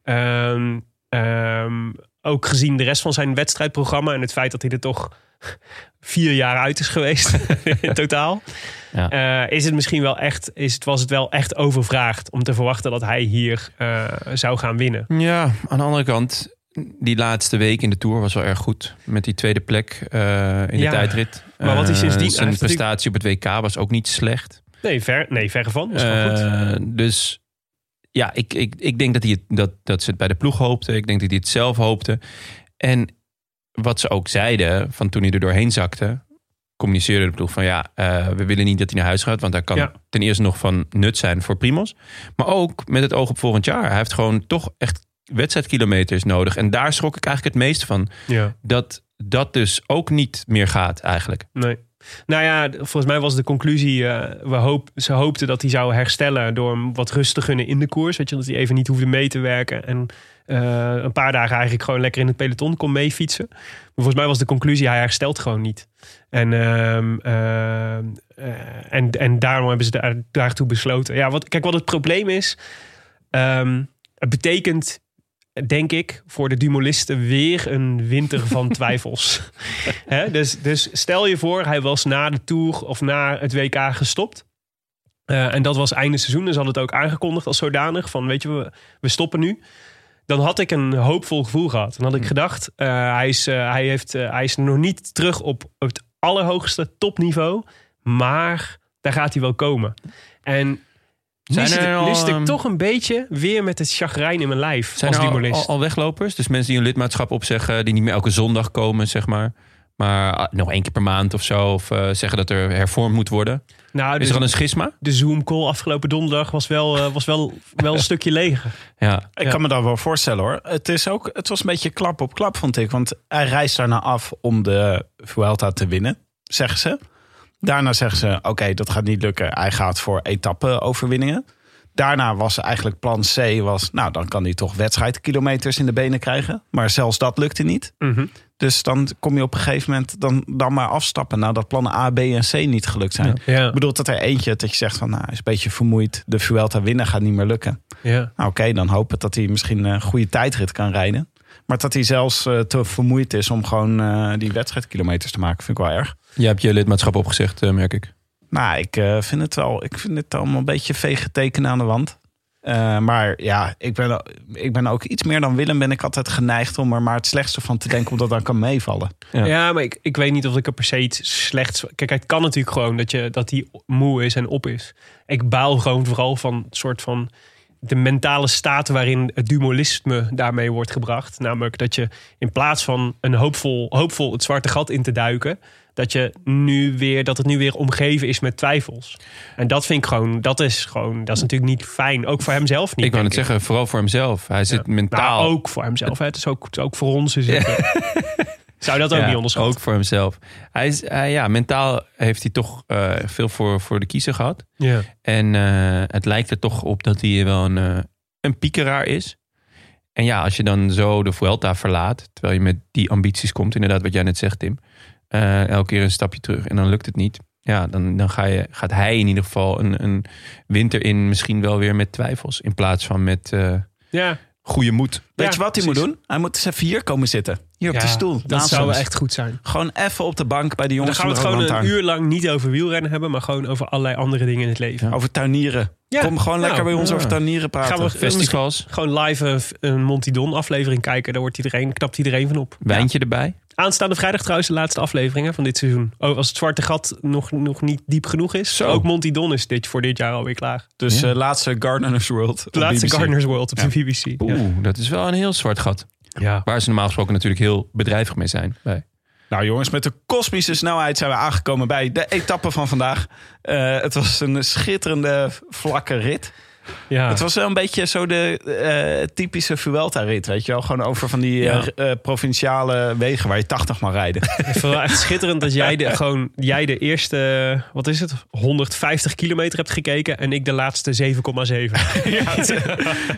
Ehm, ehm, ook gezien de rest van zijn wedstrijdprogramma en het feit dat hij er toch vier jaar uit is geweest in totaal.
Ja.
Eh, is het misschien wel echt, is het, was het wel echt overvraagd om te verwachten dat hij hier eh, zou gaan winnen.
Ja, aan de andere kant, die laatste week in de Tour was wel erg goed. Met die tweede plek eh, in de
Ja,
tijdrit.
maar wat
Eh,
sindsdien-
Zijn prestatie op het WK was ook niet slecht.
Nee, ver, nee verre van. Was wel goed.
Eh, dus ja, ik, ik, ik denk dat, hij het, dat, dat ze het bij de ploeg hoopte. Ik denk dat hij het zelf hoopte. En wat ze ook zeiden, van toen hij er doorheen zakte... communiceerde de ploeg van ja, eh, we willen niet dat hij naar huis gaat... want hij kan
Ja.
ten eerste nog van nut zijn voor Primos. Maar ook met het oog op volgend jaar. Hij heeft gewoon toch echt wedstrijdkilometers nodig. En daar schrok ik eigenlijk het meest van.
Ja.
Dat dat dus ook niet meer gaat eigenlijk.
Nee. Nou ja, volgens mij was de conclusie, eh, we hoop, ze hoopten dat hij zou herstellen door hem wat rust te gunnen in de koers. Weet je, dat hij even niet hoefde mee te werken en een paar dagen eigenlijk gewoon lekker in het peloton kon meefietsen. Maar volgens mij was de conclusie, hij herstelt gewoon niet. En, ehm, eh, en, en daarom hebben ze daar, daartoe besloten. Ja, wat, kijk, wat het probleem is, ehm, het betekent denk ik, voor de Dumolisten weer een winter van twijfels. Hè? Dus, dus stel je voor, hij was na de Tour of na het WK gestopt. Eh, en dat was einde seizoen. Dus had het ook aangekondigd als zodanig. Van weet je, we, we stoppen nu. Dan had ik een hoopvol gevoel gehad. Dan had ik gedacht, eh, hij, is, eh, hij, heeft, eh, hij is nog niet terug op het allerhoogste topniveau. Maar daar gaat hij wel komen. En nu
Zijn
zit,
er
ik,
al,
nu zit ik
ehm,
toch een beetje weer met het chagrijn in mijn lijf
Zijn
als
er al, al weglopers? Dus mensen die hun lidmaatschap opzeggen, die niet meer elke zondag komen, zeg maar. Maar ah, nog één keer per maand of zo. Of eh, zeggen dat er hervormd moet worden.
nou,
Is
dus
er al een schisma?
de Zoom-call afgelopen donderdag was wel, eh, was wel, wel een stukje leger.
Ja.
Ik
Ja.
kan me dat wel voorstellen hoor. Het, is ook, het was een beetje klap op klap, vond ik. Want hij reist daarna af om de Vuelta te winnen, zeggen ze. Daarna zeggen ze, oké, dat gaat niet lukken. Hij gaat voor etappe-overwinningen. Daarna was eigenlijk plan C, was, nou, dan kan hij toch wedstrijdkilometers in de benen krijgen. Maar zelfs dat lukte niet. Dus dan kom je op een gegeven moment dan, dan maar afstappen nadat plannen A, B en C niet gelukt zijn.
Ja.
Ik bedoel dat er eentje dat je zegt van, nou, is een beetje vermoeid. De Vuelta winnen gaat niet meer lukken.
Ja.
Nou, Oké, dan hopen dat hij misschien een goede tijdrit kan rijden. Maar dat hij zelfs eh, te vermoeid is om gewoon eh, die wedstrijdkilometers te maken, vind ik wel erg.
Je hebt je lidmaatschap opgezegd, eh, merk ik.
Nou, ik eh, vind het wel. Ik vind het allemaal een beetje vege tekenen aan de wand. Eh, maar ja, ik ben, ik ben ook iets meer dan Willem. Ben ik altijd geneigd om er maar het slechtste van te denken, omdat dat kan meevallen.
Ja.
Ja. maar ik, ik weet niet of ik er per se iets slechts... Kijk, het kan natuurlijk gewoon dat, je, dat hij moe is en op is. Ik baal gewoon vooral van het soort van de mentale staat waarin het dualisme daarmee wordt gebracht. Namelijk dat je in plaats van een hoopvol, hoopvol het zwarte gat in te duiken, dat je nu weer dat het nu weer omgeven is met twijfels. En dat vind ik gewoon, dat is gewoon, dat is natuurlijk niet fijn. Ook voor hemzelf niet.
Ik wou het zeggen, vooral voor hemzelf. Hij zit mentaal...
Nou, ook voor hemzelf. Hè. Het is ook, het is ook voor ons. Is het, Zou dat ook
Ja,
niet onderschatten?
Ook voor hemzelf. Hij is, hij- ja, mentaal heeft hij toch eh, veel voor, voor de kiezer gehad.
Ja.
En eh, het lijkt er toch op dat hij wel een, eh, een piekeraar is. En ja, als je dan zo de Vuelta verlaat, terwijl je met die ambities komt, inderdaad wat jij net zegt Tim, eh, elke keer een stapje terug en dan lukt het niet. Ja, dan, dan ga je, gaat hij in ieder geval een, een winter in misschien wel weer met twijfels. In plaats van met eh,
ja.
goede moed.
Weet
Ja,
je wat hij
precies.
moet doen? Hij moet eens even hier komen zitten. Hier op de stoel.
Dat
naast
zou
ons.
echt goed zijn.
Gewoon even op de bank bij de
Dan
jongens
gaan we het gewoon een uur lang niet over wielrennen hebben, maar gewoon over allerlei andere dingen in het leven.
Over tuinieren.
Ja.
Kom gewoon
Nou,
lekker bij ons
ja.
over tuinieren praten.
Gaan we
Festivals,
Gewoon live een, een Montidon aflevering kijken. Daar wordt iedereen, knapt iedereen van op.
wijntje erbij.
Aanstaande vrijdag trouwens de laatste aflevering hè, van dit seizoen. Oh, als het zwarte gat nog, nog niet diep genoeg is.
Zo.
Ook Montidon is dit voor dit jaar alweer klaar.
Dus
Ja.
eh, laatste Gardener's World.
De laatste Gardener's World op
Ja.
de BBC.
Oeh,
Ja.
dat is wel een heel zwart gat.
Ja.
Waar ze normaal gesproken natuurlijk heel bedrijvig mee zijn. Bij.
Nou jongens, met de kosmische snelheid zijn we aangekomen bij de etappe van vandaag. Eh, het was een schitterende vlakke rit.
Ja.
Het was wel een beetje zo de eh, typische Vuelta-rit, weet je wel. Gewoon over van die eh,
Ja.
eh, provinciale wegen waar je 80 mag rijden.
Ik vind het wel echt schitterend dat jij de, gewoon, jij de eerste, wat is het, 150 kilometer hebt gekeken en ik de laatste 7,7.
ja, het-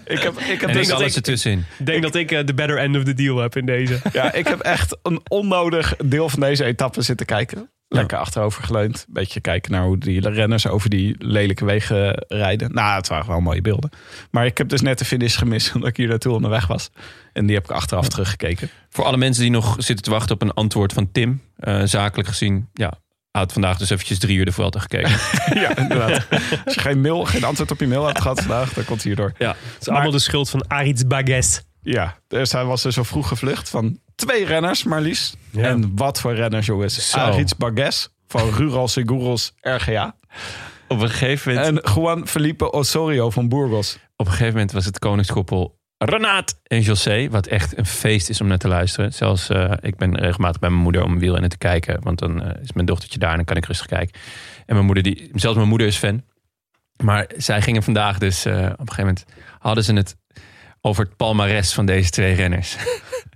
ik heb, ik heb
En
dus
ik alles
ik-
ertussenin.
Ik denk dat ik de better end of the deal heb in deze.
Ja, ik heb echt een onnodig deel van deze etappe zitten kijken. Lekker achterover geleund. Beetje kijken naar hoe die renners over die lelijke wegen rijden. Nou, het waren wel mooie beelden. Maar ik heb dus net de finish gemist omdat ik hier naartoe onderweg was. En die heb ik achteraf teruggekeken.
Voor alle mensen die nog zitten te wachten op een antwoord van Tim. eh, zakelijk gezien, ja, had vandaag dus eventjes drie uur de Vuelta gekeken.
ja, inderdaad. Als je geen mail, geen antwoord op je mail hebt gehad vandaag, dan komt hij hierdoor.
ja.
Het is allemaal de schuld van Aritz Bages.
Ja, dus hij was er zo vroeg gevlucht van twee renners maar liefst.
Ja.
En wat voor renners, jongens.
Zo.
Aritz Bagues van Rural Seguros RGA.
Op een gegeven moment,
En Juan Felipe Osorio van Burgos.
op een gegeven moment was het koningskoppel Renaat en José. Wat echt een feest is om naar te luisteren. Zelfs, eh, ik ben regelmatig bij mijn moeder om wielrennen te kijken. Want dan eh, is mijn dochtertje daar en dan kan ik rustig kijken. En mijn moeder, die, zelfs mijn moeder is fan. Maar zij gingen vandaag dus, eh, op een gegeven moment hadden ze het over het palmares van deze twee renners.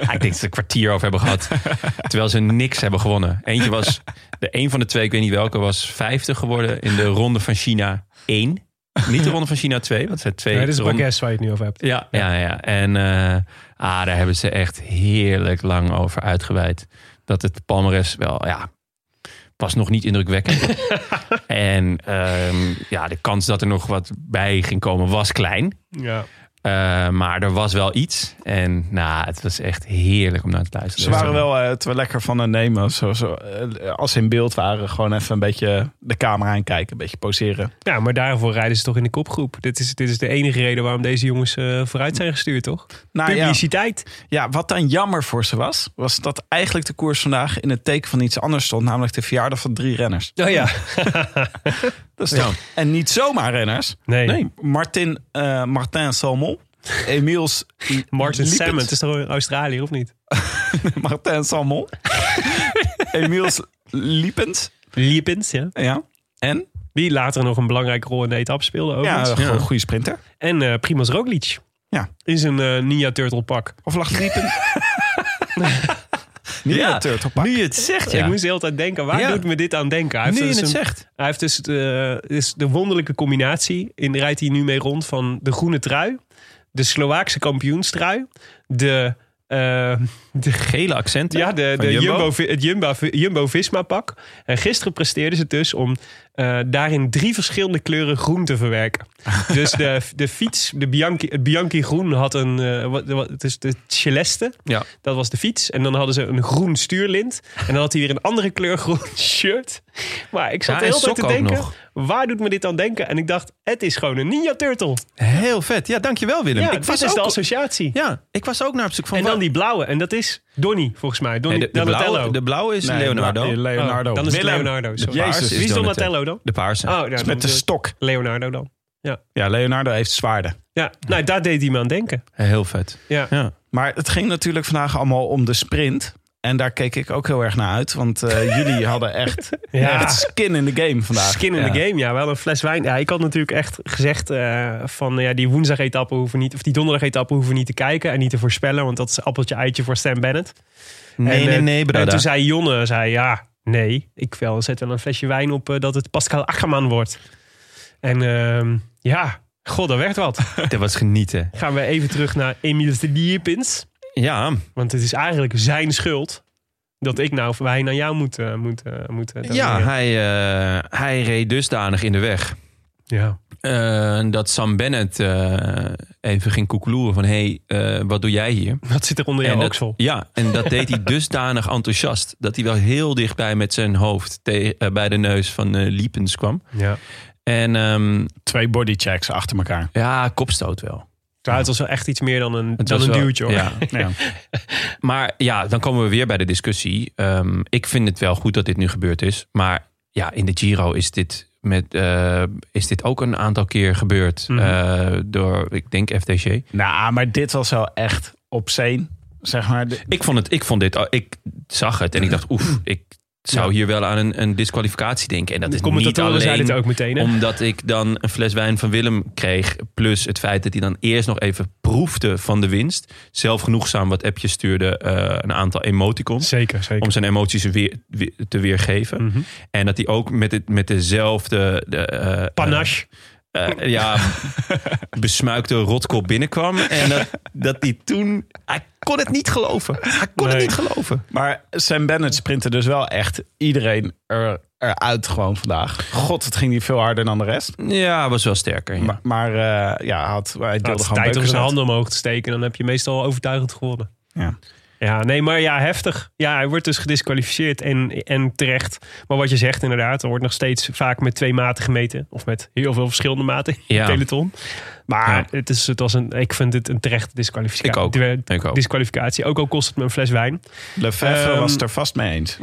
Ja, ik denk dat ze een kwartier over hebben gehad. Terwijl ze niks hebben gewonnen. Eentje was, de een van de twee, ik weet niet welke, was 50 geworden in de ronde van China 1. Niet de ronde van China 2, want zijn twee
Nee, dit is
ronden-
Bages waar je het nu over hebt.
ja, ja, ja. En eh, ah, daar hebben ze echt heerlijk lang over uitgeweid. Dat het palmares wel, ja, was nog niet indrukwekkend. en ehm, ja, de kans dat er nog wat bij ging komen was klein.
Ja.
Eh, maar er was wel iets. En nou, het was echt heerlijk om naar te luisteren.
Ze waren wel eh, het wel lekker van het nemen. Zo, zo, eh, als ze in beeld waren, gewoon even een beetje de camera aankijken. Een beetje poseren.
ja, maar daarvoor rijden ze toch in de kopgroep. Dit is, dit is de enige reden waarom deze jongens eh, vooruit zijn gestuurd, toch?
Nou ja,
Publiciteit.
ja, wat dan jammer voor ze was, was dat eigenlijk de koers vandaag in het teken van iets anders stond. Namelijk de verjaardag van drie renners.
Oh ja.
Dat is En niet zomaar renners.
Nee.
Nee, Martin, eh, Martin Salmon. Emiels
Martin. Salmon, het is toch in Australië of niet?
Martin Salmon. Emiels Liepens.
Liepins, ja.
Ja. En?
Die later nog een belangrijke rol in de etappe speelde
Ja,
overigens.
gewoon een goede sprinter.
En eh Primoz Roglic.
Ja.
In zijn eh, Ninja Turtle pak.
Of lag Liepens? Niet
Ja,
ja, Turtle Pak.
Nu je het zegt, ja.
Ik moest de hele tijd denken, waar
Ja.
doet me dit aan denken? Hij heeft
nu je
dus
het
een-
zegt.
Hij heeft dus de, is de wonderlijke combinatie. In rijdt hij nu mee rond van de groene trui, de Slovaakse kampioenstrui, de, eh, de
Gele accenten.
ja, de, de
Jumbo.
Jumbo, het Jumbo, Jumbo-Visma pak. En gisteren presteerden ze dus om eh, daarin drie verschillende kleuren groen te verwerken. dus de, de fiets, de Bianchi, het Bianchi groen had een, eh, wat, wat, het is de Celeste.
Ja.
Dat was de fiets. En dan hadden ze een groen stuurlint. En dan had hij weer een andere kleur groen shirt. Maar ik zat
Ja,
de
en
hele tijd te denken,
nog.
waar doet me dit aan denken? En ik dacht, het is gewoon een Ninja Turtle.
Heel vet. Ja, dankjewel Willem.
Ja,
ik was
is
ook,
de associatie.
Ja, ik was ook naar op zoek van...
en dan die blauwe. En dat is Donny, volgens mij. Donny
Nee, de, de,
Donatello.
blauwe, de blauwe is
Nee,
Leonardo.
Leonardo.
Oh, dan is. Leonardo.
Jezus.
Wie is
Donatello.
Dan?
De paarse.
Oh, ja,
Met de stok.
Leonardo dan.
Ja, Leonardo heeft zwaarden.
Ja, nou, daar deed hij me aan denken.
Heel vet.
Ja.
Ja.
Maar het ging natuurlijk vandaag allemaal om de sprint. En daar keek ik ook heel erg naar uit. Want eh, jullie hadden echt,
Ja.
echt skin in the game vandaag.
Skin in
Ja.
the game, ja. Wel een fles wijn. Ja, ik had natuurlijk echt gezegd eh, van ja, die woensdag-etappe hoeven niet, of die donderdag-etappe hoeven niet te kijken en niet te voorspellen, want dat is appeltje eitje voor Stan Bennett.
Nee,
en,
nee,
eh,
nee,
En toen zei Jonne, zei ja, nee, ik wel, zet wel een flesje wijn op eh, dat het Pascal Ackerman wordt. En ehm, ja, god, dat werd wat.
Dat was genieten.
Gaan we even terug naar Emile de Dierpins.
Ja,
Want het is eigenlijk zijn schuld dat ik nou wijn aan jou moet, eh, moet, eh, moet
ja hij, hij reed dusdanig in de weg.
ja.
dat Sam Bennett even ging koekeloeren van... hé, hey, eh, wat doe jij hier?
Wat zit er onder jouw oksel?
ja, en dat deed hij dusdanig enthousiast... dat hij wel heel dichtbij met zijn hoofd te- eh, bij de neus van eh Liepens kwam.
Ja.
En ehm,
Twee bodychecks achter elkaar.
ja, kopstoot wel.
Ja, het was wel echt iets meer dan een,
Het
dan een
wel-
duwtje hoor.
Ja.
Ja.
Maar ja, dan komen we weer bij de discussie. Ehm, ik vind het wel goed dat dit nu gebeurd is. Maar ja, in de Giro is dit, met, eh, is dit ook een aantal keer gebeurd.
Mhm.
eh, door, ik denk, FTG.
Nou, maar dit was wel echt obscene. Zeg maar.
Ik vond, het, ik vond dit, ik zag het en ik dacht, oef, ik zou hier wel aan een, een disqualificatie denken. En dat is niet alleen
het ook meteen.
Omdat ik dan een fles wijn van Willem kreeg. Plus het feit dat hij dan eerst nog even proefde van de winst. Zelf genoegzaam wat appjes stuurde, eh, een aantal emoticons.
Zeker, zeker.
Om zijn emoties weer, weer- te weergeven.
Mhm.
En dat hij ook met, het, met dezelfde... De, eh,
Panache.
eh, eh, ja, besmuikte rotkop binnenkwam. En dat, dat hij toen... Hij kon het niet geloven. Hij kon
Nee.
het niet geloven.
Maar Sam Bennett sprintte dus wel echt iedereen er, eruit gewoon vandaag. God, het ging niet veel harder dan de rest.
Ja, was wel sterker. ja.
Maar, maar eh, ja, had, hij deelde gewoon
tijd om zijn handen omhoog te steken. Dan heb je meestal overtuigend gewonnen.
Ja.
Ja, nee, maar ja, heftig. Ja, hij wordt dus gedisqualificeerd en, en terecht. Maar wat je zegt inderdaad, er wordt nog steeds vaak met twee maten gemeten. Of met heel veel verschillende maten in
Ja.
het peloton. Maar
Ja.
het, is, het was een, ik vind het een terechte disqualificatie.
Ik ook. Ik ook.
Disqualificatie, ook al kost het me een fles wijn.
Lefevre
Ehm,
was het er vast mee eens.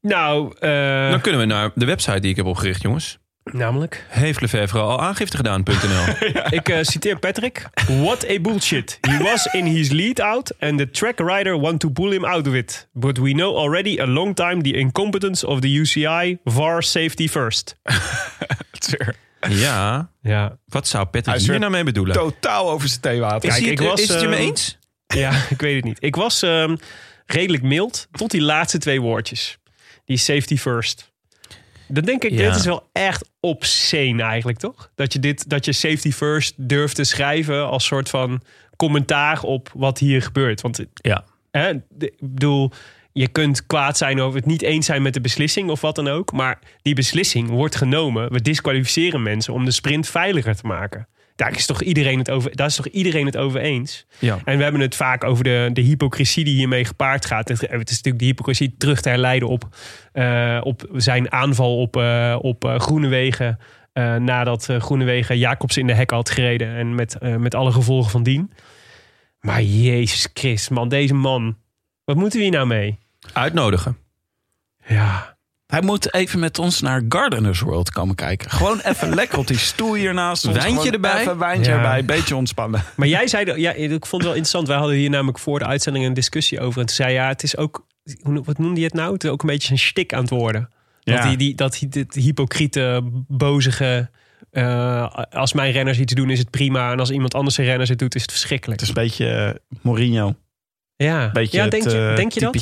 Nou, eh,
Dan kunnen we naar de website die ik heb opgericht, jongens.
Namelijk...
Heeft Lefevre al aangifte gedaan.nl.
Ik eh, citeer Patrick. What a bullshit. He was in his lead out and the track rider want to pull him out of it. But we know already a long time the incompetence of the UCI VAR safety first.
ja,
Ja,
wat zou Patrick
is
hier nou mee bedoelen?
Totaal over zijn theewater.
Is,
Kijk,
hij
ik
het,
was,
is het je mee
eh,
eens?
ja ik weet het niet. Ik was ehm, redelijk mild tot die laatste twee woordjes. Die safety first. Dan denk ik,
Ja.
dit is wel echt obscene eigenlijk, toch? Dat je, dit, dat je safety first durft te schrijven als soort van commentaar op wat hier gebeurt. Want
Ja.
Hè, ik bedoel, je kunt kwaad zijn over het niet eens zijn met de beslissing of wat dan ook. Maar die beslissing wordt genomen. We disqualificeren mensen om de sprint veiliger te maken. Daar is toch iedereen het over, daar is toch iedereen het over eens?
Ja.
En we hebben het vaak over de, de hypocrisie die hiermee gepaard gaat. Het, het is natuurlijk de hypocrisie terug te herleiden op, eh, op zijn aanval op, eh op eh, Groenewegen. eh, nadat Groenewegen Jacobs in de hek had gereden. En met, met alle gevolgen van dien. Maar Jezus Christus, man, deze man. Wat moeten we hier nou mee?
Uitnodigen.
Ja,
Hij moet even met ons naar Gardeners World komen kijken. Gewoon even lekker op die stoel hiernaast. ons.
Wijntje
Gewoon
erbij?
Even wijntje
Ja.
erbij, beetje ontspannen.
maar jij zei, dat- ja, ik vond het wel interessant. Wij hadden hier namelijk voor de uitzending een discussie over. En toen zei ja, het is ook, hoe- wat noemde je het nou? Het is ook een beetje een stik aan het worden. Dat
Ja.
die, die, dat die, dit hypocriete, bozige... eh, als mijn renners iets doen is het prima. En als iemand anders zijn renners het doet is het verschrikkelijk.
Het is een beetje eh, Mourinho.
ja,
Beetje
ja
het,
denk, je,
eh,
denk je dat?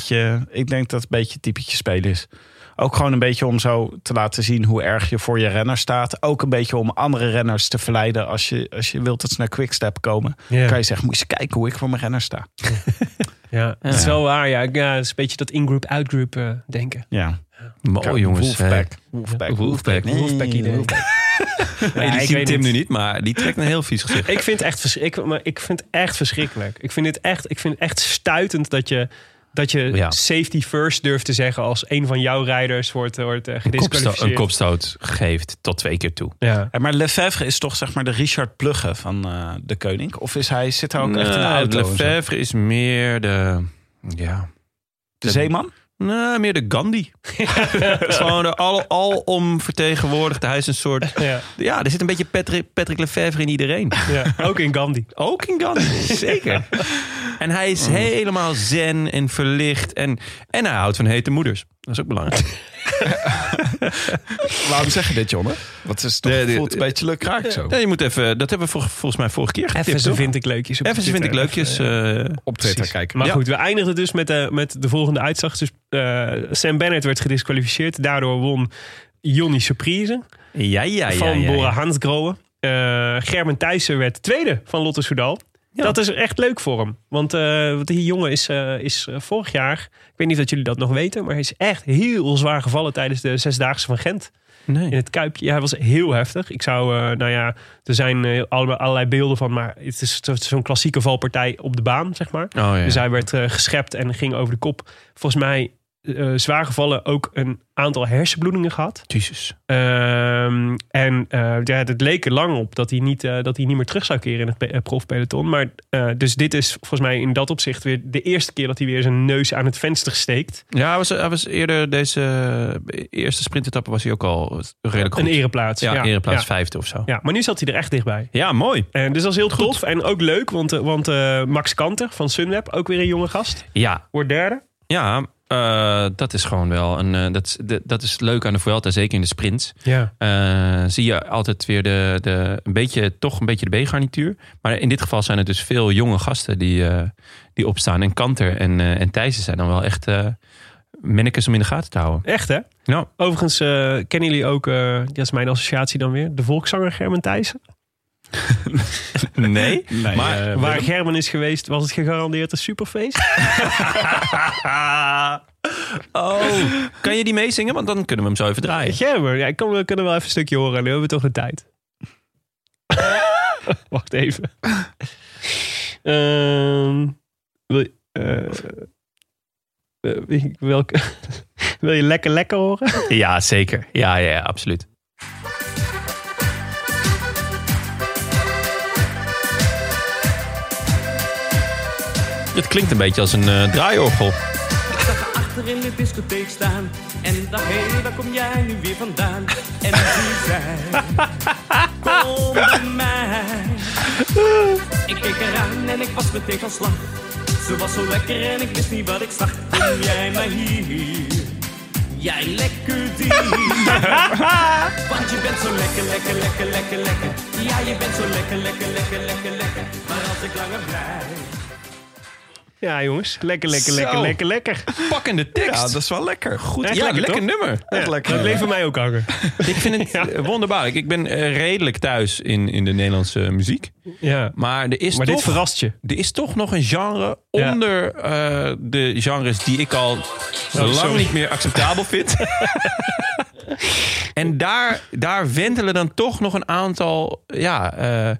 Ik denk dat het een beetje het typetje spelen is. Ook gewoon een beetje om zo te laten zien hoe erg je voor je renner staat. Ook een beetje om andere renners te verleiden. Als je, als je wilt dat ze naar Quickstep komen.
Ja.
kan je zeggen, moet je eens kijken hoe ik voor mijn renner sta.
Ja, dat is wel waar. Ja, ja het is een beetje dat in-group, out-group eh, denken.
Ja.
Mooi jongens.
Wolfpack. Wolfpack.
Wolfpack.
Nee,
Wolfpack idee.
Nee, die
ik
ziet Tim nu niet, maar die trekt een heel vies gezicht.
Ik vind het echt verschrikkelijk. Maar ik vind het echt verschrikkelijk. Ik vind het echt, ik vind het echt stuitend dat je, dat je
Ja.
safety first durft te zeggen als een van jouw rijders wordt, wordt eh,
Een kopstoot,
gedisqualificeerd.
een kopstoot geeft tot twee keer toe.
Ja.
Ja, maar Lefevre is toch zeg maar de Richard Plugge van eh, de koning? Of is hij, zit hij ook echt in de
Nou,
auto?
Lefevre is meer de... Ja,
De zeeman?
Nou, meer de Gandhi. Gewoon de al, alom vertegenwoordigd. Hij is een soort...
Ja.
Ja, er zit een beetje Patrick, Patrick Lefevre in iedereen.
Ja, ook in Gandhi.
Ook in Gandhi, zeker. En hij is helemaal zen en verlicht. En, en hij houdt van hete moeders. Dat is ook belangrijk.
Waarom zeg je dit, Jonne? Wat is toch,
De- de-
voelt een beetje leuk raak zo.
Nee, je moet even, dat hebben we vol- volgens mij vorige keer getipt.
Even
toch?
vind ik leukjes. op
Even zo vind ik
Twitter.
leukjes.
Even,
eh,
Op Twitter
Precies.
kijken.
Maar
Ja.
goed, we eindigden dus met de, met de volgende uitslag. Dus eh, Sam Bennett werd gedisqualificeerd. Daardoor won Jonny Surprise
ja, ja, ja.
van
ja,
Bora
ja.
Hansgrohe. Eh Gerben Thijssen werd tweede van Lotte Soudal.
Ja.
Dat is echt leuk voor hem. Want want die jongen is, eh, is eh, vorig jaar... Ik weet niet of jullie dat nog weten... maar hij is echt heel zwaar gevallen tijdens de Zesdaagse van Gent.
Nee.
In het Kuipje. Ja, hij was heel heftig. Ik zou, nou ja, er zijn alle- allerlei beelden van... maar het is zo- zo'n klassieke valpartij op de baan, zeg maar.
Oh, ja.
Dus hij werd geschept en ging over de kop. Volgens mij eh, zwaar gevallen, ook een aantal hersenbloedingen gehad.
Jezus.
Ehm, en eh, ja, het leek er lang op dat hij, niet, eh, dat hij niet meer terug zou keren in het pe- profpeloton. Maar dus dit is volgens mij in dat opzicht weer de eerste keer dat hij weer zijn neus aan het venster steekt.
Ja, hij was, hij was eerder deze eerste sprintetappe was hij ook al redelijk goed.
Een ereplaats.
ja,
ja,
ereplaats
ja.
vijfde of zo.
Ja, maar nu zat hij er echt dichtbij.
Ja, mooi.
En dus dat is heel tof en ook leuk, want, want Max Kanter van Sunweb, ook weer een jonge gast,
Ja,
wordt derde.
ja eh, dat is gewoon wel een. eh, dat, is, dat is leuk aan de Vuelta, zeker in de sprints.
Ja.
Eh, zie je altijd weer de, de, een beetje, toch een beetje de B-garnituur. Maar in dit geval zijn het dus veel jonge gasten die, die opstaan. En Kanter en, en Thijssen zijn dan wel echt minnekes om in de gaten te houden.
Echt hè?
Ja.
Overigens kennen jullie ook, dat is mijn associatie dan weer, de volkszanger Gerben Thijssen.
Nee,
Nee,
maar
eh,
Waar Gerben is geweest, was het gegarandeerd een superfeest.
oh, kan je die meezingen? Want dan kunnen we hem zo even draaien.
Gerben, ja, ik kan, we kunnen wel even een stukje horen. Nu hebben we toch de tijd. Wacht even. Ehm, wil, je, eh, eh, welke, wil je lekker lekker horen?
Ja, zeker. Ja, ja, ja absoluut. Het klinkt een beetje als een eh, draaiorgel.
achter in de discotheek staan. En dacht, hé, hey, waar kom jij nu weer vandaan? En die zei, kom bij mij. Ik keek eraan en ik was meteen van slag. Ze was zo lekker en ik wist niet wat ik zag. Kom jij maar hier, jij lekker dier. Want je bent zo lekker, lekker, lekker, lekker, lekker. Ja, je bent zo lekker, lekker, lekker, lekker, lekker. Maar als ik langer blijf...
Ja, jongens. Lekker, lekker,
Zo.
lekker, lekker, lekker.
Pakkende tekst.
Ja, dat is wel lekker. Goed.
Echt
ja,
lekker,
lekker, nummer.
Echt lekker.
Dat bleef voor mij ook hangen.
Ik vind het eh, wonderbaarlijk. Ik ben eh, redelijk thuis in, in de Nederlandse muziek.
Ja.
Maar er is
Maar
toch...
dit verrast je.
Er is toch nog een genre
Ja.
onder eh, de genres die ik al lang
sorry.
niet meer acceptabel vind. en daar, daar wentelen dan toch nog een aantal ja, eh,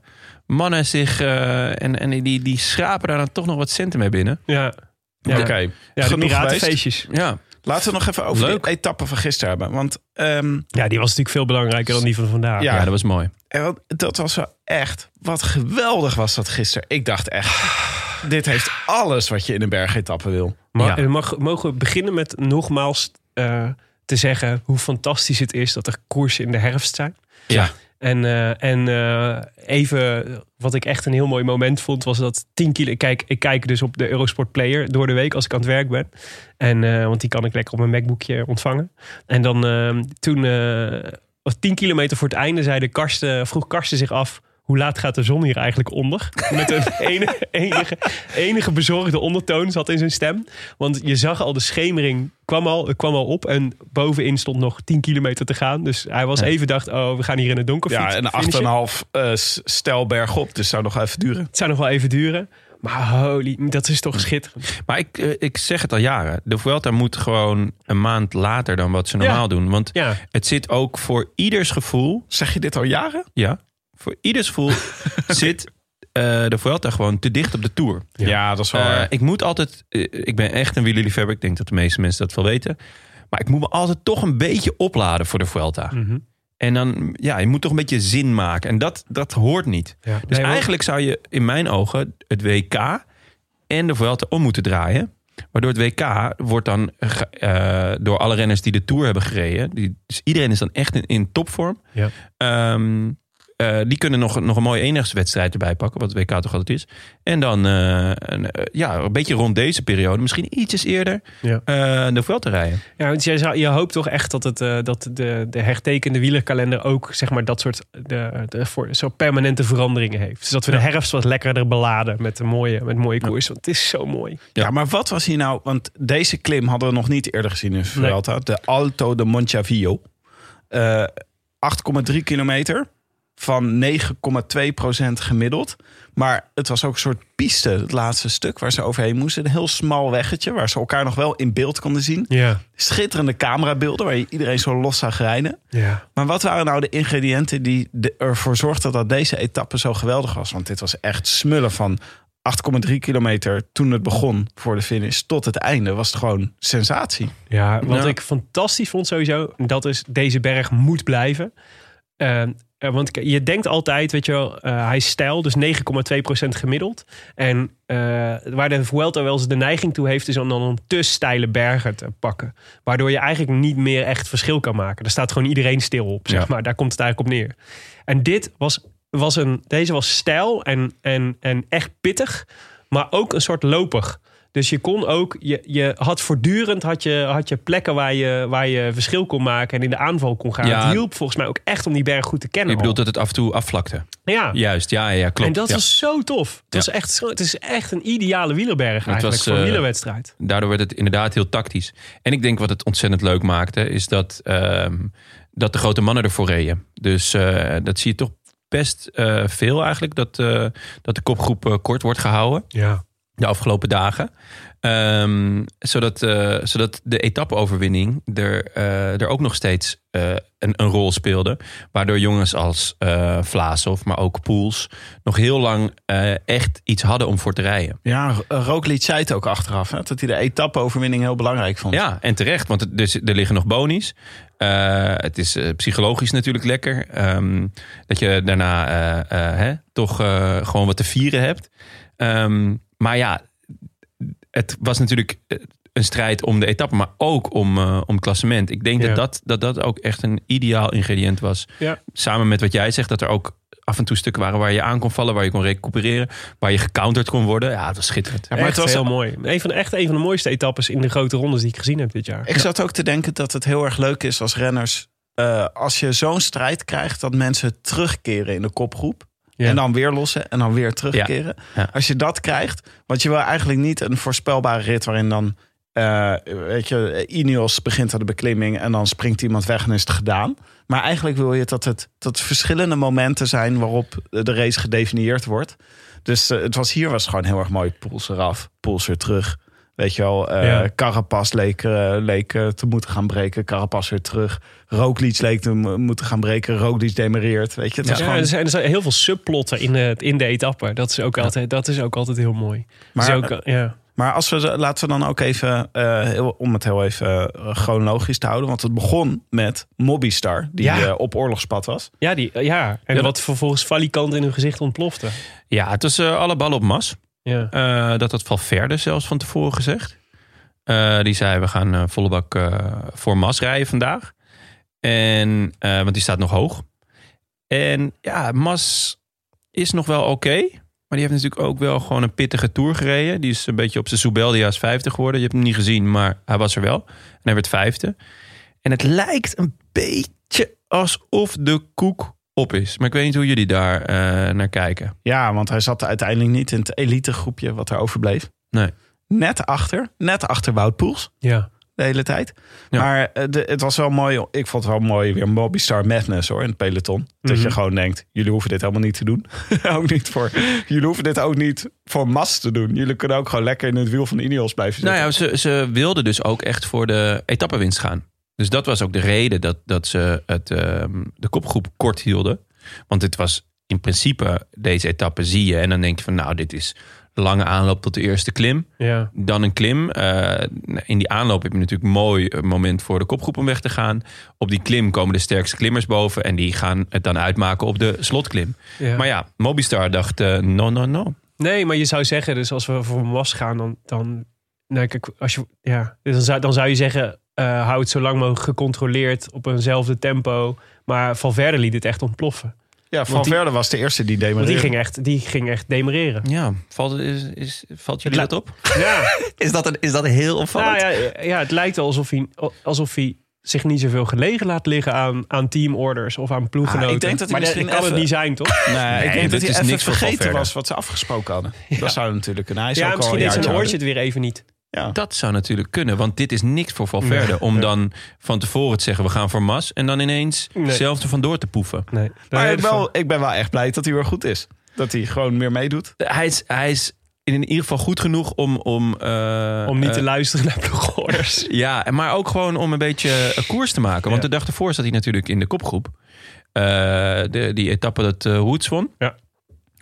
mannen zich eh, en, en die, die schrapen daar dan toch nog wat centen mee binnen.
Ja. Ja,
Oké,
ja de piratenfeestjes.
Ja,
Laten we nog even over
Leuk.
de etappe van gisteren hebben. Want ehm,
Ja, die was natuurlijk veel belangrijker dan die van vandaag.
Ja.
ja. dat was mooi.
en wat- dat was wel echt... Wat geweldig was dat gisteren. Ik dacht echt... Dit heeft alles wat je in een bergetappe wil.
Maar
Ja.
we mag, mogen we beginnen met nogmaals eh, te zeggen hoe fantastisch het is dat er koersen in de herfst zijn.
Ja.
En, eh, en eh, even, wat ik echt een heel mooi moment vond, was dat 10 kilo. Ik kijk, ik kijk dus op de Eurosport Player door de week als ik aan het werk ben. En, eh, want die kan ik lekker op mijn MacBookje ontvangen. En dan toen, was 10 kilometer voor het einde, zei de Karsten, vroeg Karsten zich af. Hoe laat gaat de zon hier eigenlijk onder? Met een enige, enige, enige bezorgde ondertoon zat in zijn stem. Want je zag al, de schemering kwam al, kwam al op. En bovenin stond nog 10 kilometer te gaan. Dus hij was even dacht, oh, we gaan hier in het donker
Ja, en
finishen.
8,5 eh stijl bergop. Dus zou nog even duren.
Het zou nog wel even duren. Maar holy, dat is toch schitterend.
Maar ik, eh, ik zeg het al jaren. De Vuelta moet gewoon een maand later dan wat ze normaal doen. Want
Ja,
het zit ook voor ieders gevoel...
Zeg je dit al jaren?
Ja, voor ieders gevoel zit eh, de Vuelta gewoon te dicht op de Tour.
Ja, dat is wel
Eh,
waar.
ik moet altijd... eh, ik ben echt een wielerliefhebber. Ik denk dat de meeste mensen dat wel weten. Maar ik moet me altijd toch een beetje opladen voor de Vuelta.
Mhm.
En dan, ja, je moet toch een beetje zin maken. En dat, dat hoort niet.
ja.
Dus
Nee,
eigenlijk zou je in mijn ogen het WK en de Vuelta om moeten draaien. Waardoor het WK wordt dan door alle renners die de Tour hebben gereden. Die, dus iedereen is dan echt in, in topvorm.
Ja.
Ehm, eh, die kunnen nog, nog een mooie enigheidswedstrijd erbij pakken. Wat het WK toch altijd is. En dan eh, een, eh, ja, een beetje rond deze periode. Misschien ietsjes eerder.
Ja.
de Vuelta rijden.
Ja, want je, zou- je hoopt toch echt dat, het, eh, dat de, de hertekende wielerkalender ook zeg maar, dat soort de, de, voor, zo permanente veranderingen heeft. Dus dat we de herfst wat lekkerder beladen met een mooie, met mooie koers. Want het is zo mooi.
Ja. maar wat was hier nou? Want deze klim hadden we nog niet eerder gezien in Vuelta. De Alto de Monchavio. Eh 8,3 kilometer van 9,2 procent gemiddeld. Maar het was ook een soort piste, het laatste stuk waar ze overheen moesten. Een heel smal weggetje waar ze elkaar nog wel in beeld konden zien.
Ja.
Schitterende camerabeelden waar je iedereen zo los zag rijden.
Ja.
Maar wat waren nou de ingrediënten die ervoor zorgden dat deze etappe zo geweldig was? Want dit was echt smullen van 8,3 kilometer toen het begon voor de finish tot het einde. Was het gewoon sensatie.
Ja, wat
Ja.
ik fantastisch vond sowieso, dat is deze berg moet blijven. Eh, eh, want je denkt altijd, weet je wel, eh, hij is stijl, dus 9,2% gemiddeld. En eh, waar de Vuelta wel eens de neiging toe heeft, is om dan een te steile bergen te pakken. Waardoor je eigenlijk niet meer echt verschil kan maken. Daar staat gewoon iedereen stil op, zeg
Ja.
maar. Daar komt het eigenlijk op neer. En dit was, was een, deze was stijl en, en, en echt pittig, maar ook een soort lopig. Dus je kon ook, je, je had voortdurend had je, had je plekken waar je, waar je verschil kon maken en in de aanval kon gaan.
Ja.
Het hielp volgens mij ook echt om die berg goed te kennen.
Je bedoelt
al.
dat het af en toe afvlakte.
ja.
Juist, ja, ja, klopt.
en dat
Ja.
was zo tof. Het, was echt, zo- het is echt een ideale wielerberg eigenlijk
was,
voor een
eh,
wielerwedstrijd.
Daardoor werd het inderdaad heel tactisch. En ik denk wat het ontzettend leuk maakte, is dat, ehm, dat de grote mannen ervoor reden. Dus eh, dat zie je toch best eh, veel eigenlijk, dat, eh, dat de kopgroep kort wordt gehouden
Ja.
De afgelopen dagen. Ehm, zodat, eh, zodat de etappe-overwinning er, eh, er ook nog steeds eh, een, een rol speelde. Waardoor jongens als eh Vlaasov, maar ook Poels... nog heel lang echt iets hadden om voor te rijden.
Ja, Roglic zei het ook achteraf. Hè, dat hij de etappe-overwinning heel belangrijk vond.
Ja, en terecht, want het, dus, er liggen nog bonies. Het is psychologisch natuurlijk lekker. ehm, dat je daarna hè, toch gewoon wat te vieren hebt. Ehm, maar ja, het was natuurlijk eh, een strijd om de etappe, maar ook om, eh, om het klassement. Ik denk
Ja.
dat, dat, dat dat ook echt een ideaal ingrediënt was.
Ja.
Samen met wat jij zegt, dat er ook af en toe stukken waren waar je aan kon vallen, waar je kon recupereren, waar je gecounterd kon worden. Ja, het was schitterend.
Ja,
maar
echt
het was-
heel mooi. Een van, echt een van de mooiste etappes in de grote rondes die ik gezien heb dit jaar.
Ik zat ook te denken dat het heel erg leuk is als renners... eh, als je zo'n strijd krijgt, dat mensen terugkeren in de kopgroep.
Ja.
En dan weer lossen en dan weer terugkeren.
Ja.
Als je dat krijgt, want je wil eigenlijk niet een voorspelbare rit waarin dan, eh, weet je, Ineos begint aan de beklimming en dan springt iemand weg en is het gedaan. Maar eigenlijk wil je dat het dat verschillende momenten zijn waarop de race gedefinieerd wordt. Dus eh, het was hier was gewoon heel erg mooi. Poels eraf, Poels weer terug. Weet je wel, eh
Ja.
Carapaz leek, eh, leek eh, te moeten gaan breken. Carapaz weer terug. Roglic leek te mo- moeten gaan breken. Roglic demereert. Weet je, het
Ja,
gewoon...
er, zijn, er zijn heel veel subplotten in de, in de etappe. Dat is ook, altijd, dat is ook altijd heel mooi.
Maar-
Dus ook, ja.
Maar als we, laten we dan ook even, eh, heel, om het heel even eh, chronologisch te houden. Want het begon met Mobbystar, die
Ja.
eh, op oorlogspad was.
Ja, die, ja, en
Ja,
wat vervolgens valikant in hun gezicht ontplofte.
Ja, het was eh, alle ballen op mas.
Ja.
Eh, dat had Valverde zelfs van tevoren gezegd. Eh, die zei, we gaan eh, volle bak voor Mas rijden vandaag. En, want die staat nog hoog. En ja, Mas is nog wel oké. maar die heeft natuurlijk ook wel gewoon een pittige Tour gereden. Die is een beetje op zijn Soubeldia's 50 geworden. Je hebt hem niet gezien, maar hij was er wel. En hij werd vijfde. En het lijkt een beetje alsof de koek op is. Maar ik weet niet hoe jullie daar eh, naar kijken.
Ja, want hij zat uiteindelijk niet in het elitegroepje wat er overbleef.
Nee.
Net achter, net achter Wout Poels
Ja.
de hele tijd.
Ja.
Maar eh, de, het was wel mooi. Ik vond het wel mooi weer Mobbystar Madness hoor in het peloton. Dat
Mhm.
je gewoon denkt, jullie hoeven dit helemaal niet te doen. ook niet voor, jullie hoeven dit ook niet voor Mas te doen. Jullie kunnen ook gewoon lekker in het wiel van Ineos blijven zitten.
Nou ja, ze, ze wilden dus ook echt voor de etappewinst gaan. Dus dat was ook de reden dat, dat ze het, ehm, de kopgroep kort hielden. Want dit was in principe, deze etappe zie je... en dan denk je van nou, dit is lange aanloop tot de eerste klim.
Ja.
Dan een klim. Eh, in die aanloop heb je natuurlijk een mooi eh, moment voor de kopgroep om weg te gaan. Op die klim komen de sterkste klimmers boven... en die gaan het dan uitmaken op de slotklim.
Ja.
Maar ja, Mobistar dacht, eh, no, no, no.
Nee, maar je zou zeggen, dus als we voor Mas gaan, dan, dan Nou, kijk, als je, ja, dan, zou, dan zou je zeggen, eh hou het zo lang mogelijk gecontroleerd op eenzelfde tempo. Maar Valverde liet het echt ontploffen.
Ja, Van
die-
Verde was de eerste die demereerde.
die ging echt, die ging echt demereren.
Ja, valt, is, is, valt jullie
Het
dat op?
Ja,
Is dat, een, is dat heel opvallend?
nou, ja, ja, het lijkt alsof hij, alsof hij zich niet zoveel gelegen laat liggen aan, aan teamorders of aan ploeggenoten.
Ah, ik denk dat hij
maar
misschien
kan het niet zijn, toch?
Nee, ik denk dat
dit
hij
is
even
niks voor
vergeten
Valverde.
was wat ze afgesproken hadden. Dat zou natuurlijk kunnen. Hij is
Ja,
ook al
misschien
een
zijn oortje het weer even niet.
Ja.
Dat zou natuurlijk kunnen, want dit is niks voor Valverde.
Nee.
om
Nee.
dan van tevoren te zeggen, we gaan voor Mas. En dan ineens
Nee.
zelf er vandoor te poeven.
Nee.
Maar ik, wel, ik ben wel echt blij dat hij weer goed is. Dat hij gewoon meer meedoet.
Hij is, hij is in ieder geval goed genoeg om... Om, eh,
Om niet
eh,
te luisteren naar ploegorders.
Ja, maar ook gewoon om een beetje een koers te maken. Want
Ja.
de dag ervoor zat hij natuurlijk in de kopgroep. Eh, de, die etappe dat eh Woods won.
Ja.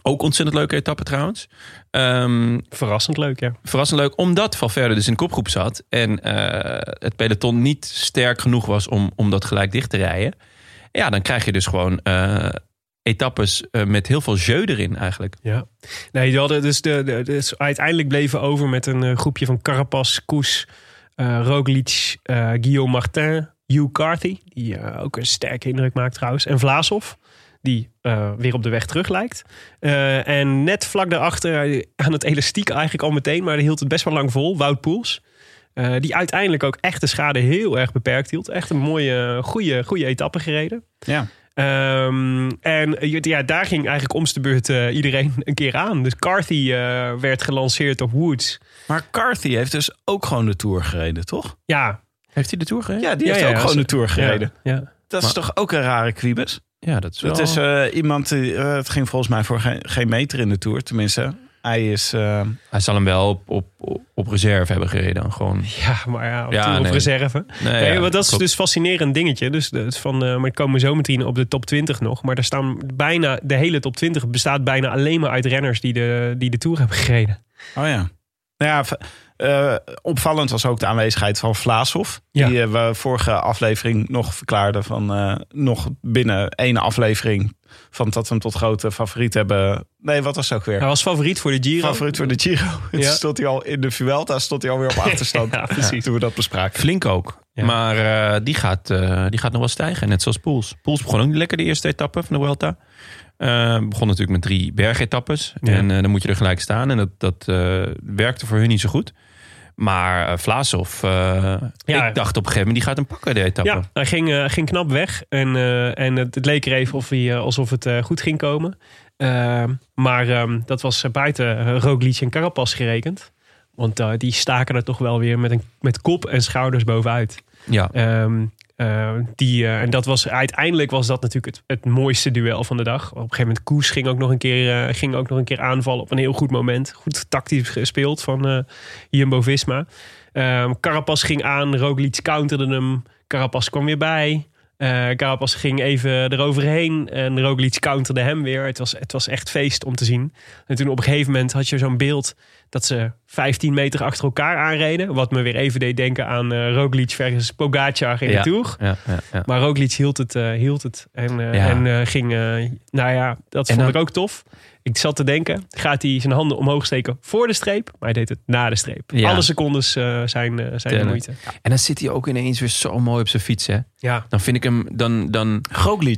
Ook ontzettend leuke etappe trouwens. Ehm,
Verrassend leuk, ja.
verrassend leuk, omdat Valverde dus in de kopgroep zat. En eh, het peloton niet sterk genoeg was om, om dat gelijk dicht te rijden. Ja, dan krijg je dus gewoon eh, etappes eh, met heel veel jeu erin eigenlijk.
Ja. Nee, die hadden dus, de, de, dus uiteindelijk bleven over met een groepje van Carapaz, Koes, Roglic, Guillaume Martin, Hugh Carthy, die ook een sterke indruk maakt trouwens, en Vlaasov, die eh, weer op de weg terug lijkt. Eh, en net vlak daarachter, eh, aan het elastiek eigenlijk al meteen, maar die hield het best wel lang vol, Wout Poels. Die uiteindelijk ook echt de schade heel erg beperkt hield. Echt een mooie, goede, goede etappe gereden.
Ja.
Ehm, en ja, daar ging eigenlijk om de beurt iedereen een keer aan. Dus Carthy werd gelanceerd op Woods.
Maar Carthy heeft dus ook gewoon de Tour gereden, toch?
Ja,
Heeft hij de Tour gereden?
Ja, die
Ja,
heeft
ja,
ook
ja,
gewoon de Tour gereden. Dat is toch ook een rare kwibus?
Ja, dat is wel...
Het is eh, iemand die... eh, het ging volgens mij voor geen, geen meter in de Tour. Tenminste, hij is... eh,
Hij zal hem wel op, op, op, op reserve hebben gereden. Gewoon.
ja maar ja, op,
Ja,
op
nee.
reserve.
Nee,
Nee,
ja,
want dat is dus fascinerend dingetje. Dus van, eh, maar ik komen zo meteen op de top 20 nog. Maar er staan bijna, de hele top 20 bestaat bijna alleen maar uit renners die de, die de Tour hebben gereden.
Oh ja. Nou ja, eh, opvallend was ook de aanwezigheid van Vlaashoff.
Ja.
Die eh, we vorige aflevering nog verklaarden van eh, nog binnen één aflevering van dat we hem tot grote favoriet hebben. Nee, wat was het ook weer?
Hij was favoriet voor de Giro.
Favoriet voor de Giro. Toen stond hij al in de Vuelta, stond hij alweer op achterstand.
Ja, precies.
Toen we dat bespraken.
Flink ook.
Ja.
Maar eh, die, gaat, eh, die gaat nog wel stijgen. Net zoals Poels. Poels begon ook niet lekker de eerste etappe van de Vuelta. Eh, begon natuurlijk met drie bergetappes.
Ja.
En eh, dan moet je er gelijk staan. En dat, dat eh, werkte voor hun niet zo goed. Maar uh,
Ja.
ik dacht op een gegeven moment, die gaat hem pakken, de etappe.
Ja, hij ging, ging knap weg. En, en het, het leek er even of hij, alsof het goed ging komen. Maar ehm, dat was buiten uh, Roglic en Carapaz gerekend. Want die staken er toch wel weer met, een, met kop en schouders bovenuit.
Ja.
Ehm, eh, die, eh, en dat was, uiteindelijk was dat natuurlijk het, mooiste duel van de dag. Op een gegeven moment Koes ging ook nog een keer, eh, ging ook nog een keer aanvallen op een heel goed moment. Goed tactisch gespeeld van eh Jumbo-Visma. Ehm Carapaz ging aan, Roglic counterde hem. Carapaz kwam weer bij. Carapaz ging even eroverheen en Roglic counterde hem weer. Het was, het was echt feest om te zien. En toen op een gegeven moment had je zo'n beeld dat ze 15 meter achter elkaar aanreden. Wat me weer even deed denken aan eh Roglic versus Pogacar in
Ja.
de Tour.
Ja, ja, ja.
Maar Roglic hield het, eh, hield het. En, en ging, nou ja, dat
En
vond
dan-
ik ook tof. Ik zat te denken, gaat hij zijn handen omhoog steken voor de streep? Maar hij deed het na de streep.
Ja.
Alle secondes eh, zijn, eh, zijn de moeite.
En dan zit hij ook ineens weer zo mooi op zijn fiets, hè.
Ja,
Dan vind ik hem, dan, dan,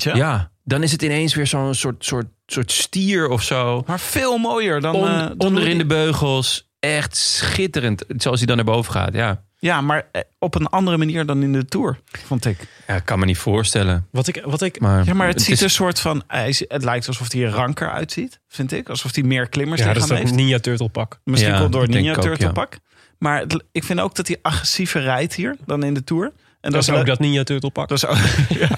hè?
ja. dan is het ineens weer zo'n soort, soort, soort stier of zo.
Maar veel mooier dan...
On-
eh, dan
onder in de beugels. Echt schitterend, zoals hij dan naar boven gaat. Ja,
Ja, maar eh, op een andere manier dan in de Tour, vond ik.
ja ik kan me niet voorstellen.
wat ik, wat ik
Maar,
Ja, maar het, ziet
is-
een soort van... is- Het lijkt alsof hij er ranker uitziet, vind ik. Alsof hij meer klimmers
ja, dat is
lichaam
toch
heeft.
een Ninja Turtle pak.
Misschien
Ja,
wel door
dat denk
Ninja
ook,
Turtle
ja.
pak. Maar het- ik vind ook dat hij agressiever rijdt hier dan in de Tour. En
Dat is ook dat Ninja Turtle pak.
Dat is ook, ja.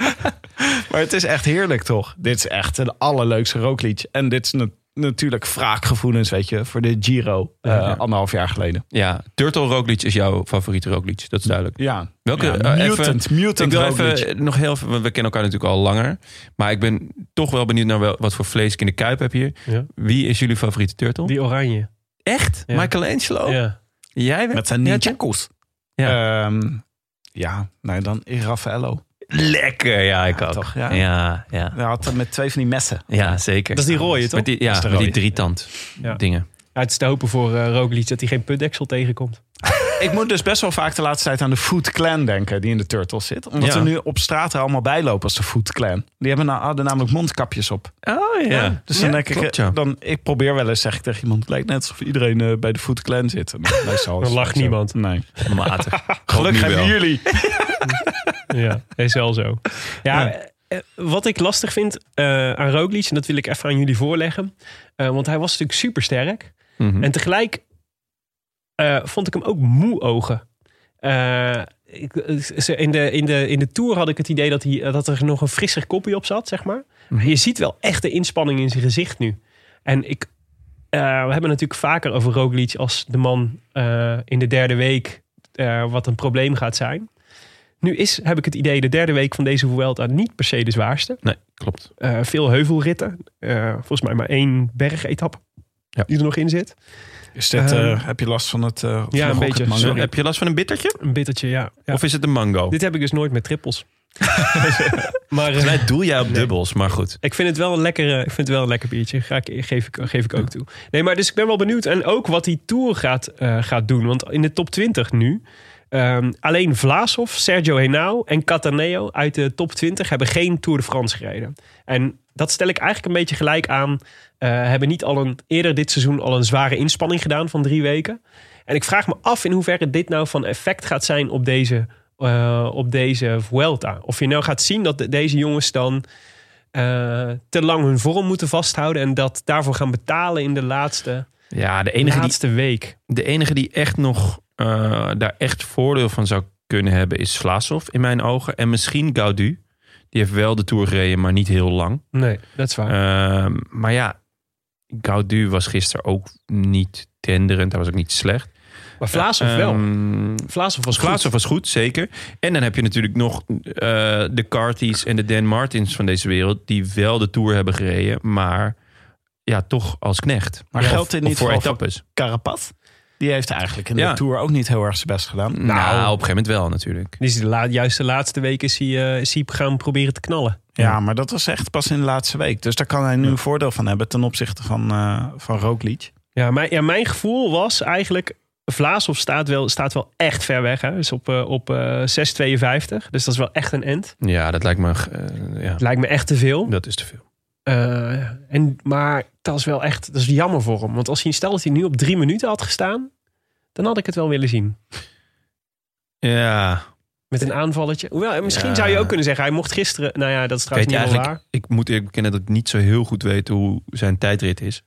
maar het is echt heerlijk, toch? Dit is echt de allerleukste Roglic. En dit is na- natuurlijk wraakgevoelens, weet je, voor de Giro eh,
Ja, ja.
anderhalf jaar geleden.
Ja, Turtle Roglic is jouw favoriete Roglic. Dat is duidelijk.
Ja.
Welke,
Ja,
eh, even-
mutant, mutant
ik wil
Roglic.
even nog heel want we kennen elkaar natuurlijk al langer. Maar ik ben toch wel benieuwd naar wel, wat voor vlees ik in de kuip heb hier.
Ja.
Wie is jullie favoriete turtle?
Die oranje.
Echt?
Ja.
Michelangelo?
Ja.
Jij bent
Met zijn
Ja,
ninja's.
Ja.
Ehm, ja, nou dan Raffaello.
Lekker, ja, ik
Ja,
ook.
toch, ja.
ja, ja.
Hij had het met twee van die messen.
Ja, zeker.
Dat is die rooie, toch?
Met die, ja,
Dat is de
met die
rode.
drietand
Ja.
dingen.
Ja, het is te hopen voor Roglic dat hij geen putdeksel tegenkomt.
Ik moet dus best wel vaak de laatste tijd aan de Food Clan denken, die in de Turtles zit. Omdat
Ja.
er nu op straat er allemaal bijlopen als de Food Clan. Die hebben nou, hadden namelijk mondkapjes op.
Oh ja.
Dus dan
Ja,
denk ik,
klopt,
eh,
ja.
dan, ik probeer wel eens, zeg ik tegen iemand, het lijkt net alsof iedereen eh, bij de Food Clan zit. Meestal
Dan lacht
zo.
niemand.
Nee.
Matig.
Gelukkig hebben jullie.
Ja, is wel zo. Ja, eh, wat ik lastig vind eh, aan Roglic, en dat wil ik even aan jullie voorleggen. eh, want hij was natuurlijk super sterk.
Mhm.
En tegelijk eh, vond ik hem ook moe ogen. Eh, ik, ze- in, de, in, de, in de Tour had ik het idee dat, hij, dat er nog een frisser kopje op zat, zeg maar. Maar je ziet wel echt de inspanning in zijn gezicht nu. En ik, eh, we hebben natuurlijk vaker over Roglic als de man eh, in de derde week eh, wat een probleem gaat zijn. Nu is, heb ik het idee, de derde week van deze Vuelta niet per se de zwaarste.
Nee, klopt.
Eh, veel heuvelritten. Eh, volgens mij maar één bergetappe
Ja.
die er nog in zit.
Is dit,
Ehm,
eh, heb je last van het... eh,
ja, een beetje.
Mango?
Zo,
Sorry.
heb je last van een bittertje?
Een bittertje, ja. ja.
Of is het een mango?
Dit heb ik dus nooit met trippels. maar
mij doe jij op
Nee.
dubbels, maar goed.
ik vind het wel een lekker, ik vind het wel een lekker biertje. Ga ik, geef, ik, geef ik ook toe. Nee, maar dus ik ben wel benieuwd. En ook wat die Tour gaat, eh, gaat doen. Want in de top 20 nu... ehm, alleen Vlasov, Sergio Henao en Cataneo uit de top 20 hebben geen Tour de France gereden. En dat stel ik eigenlijk een beetje gelijk aan. Eh, hebben niet al een, eerder dit seizoen al een zware inspanning gedaan van drie weken. En ik vraag me af in hoeverre dit nou van effect gaat zijn op deze, eh, op deze Vuelta. Of je nou gaat zien dat de- deze jongens dan eh, te lang hun vorm moeten vasthouden. En dat daarvoor gaan betalen in de laatste,
Ja, de enige, die,
laatste week.
de enige die echt nog daar echt voordeel van zou kunnen hebben is Vlasov in mijn ogen. En misschien Gaudu. Die heeft wel de Tour gereden, maar niet heel lang.
Nee, dat is waar.
Ehm, maar ja, Gaudu was gisteren ook niet tenderend. Hij was ook niet slecht.
maar Vlaasov wel.
Ehm,
Vlaasov was goed.
Was goed, zeker. En dan heb je natuurlijk nog eh, de Carties en de Dan Martins van deze wereld... die wel de Tour hebben gereden, maar ja, toch als knecht.
Maar
Ja,
geldt dit niet
voor
voor-
etappes?
Carapaz? Die heeft eigenlijk in
Ja.
de Tour ook niet heel erg zijn best gedaan.
Nou, op een gegeven moment wel natuurlijk.
Dus de la- juist de laatste week is hij, eh, is hij gaan proberen te knallen.
Ja, maar dat was echt pas in de laatste week. Dus daar kan hij nu een voordeel van hebben ten opzichte van, eh van Roglic.
Ja, mijn, ja, mijn gevoel was eigenlijk... Vlaasov staat wel, staat wel echt ver weg. Hè? Dus op, eh, op eh 6,52. Dus dat is wel echt een end.
Ja, dat lijkt me, eh, ja,
Lijkt me echt te veel.
dat is te veel.
Eh, en, maar dat is wel echt dat is jammer voor hem. Want als hij stel dat hij nu op drie minuten had gestaan... dan had ik het wel willen zien.
Ja,
Met een aanvalletje. Hoewel, misschien
Ja.
zou je ook kunnen zeggen... hij mocht gisteren... Nou ja, dat is trouwens niet
eigenlijk...
waar.
Ik moet eerlijk bekennen dat ik niet zo heel goed weet hoe zijn tijdrit is.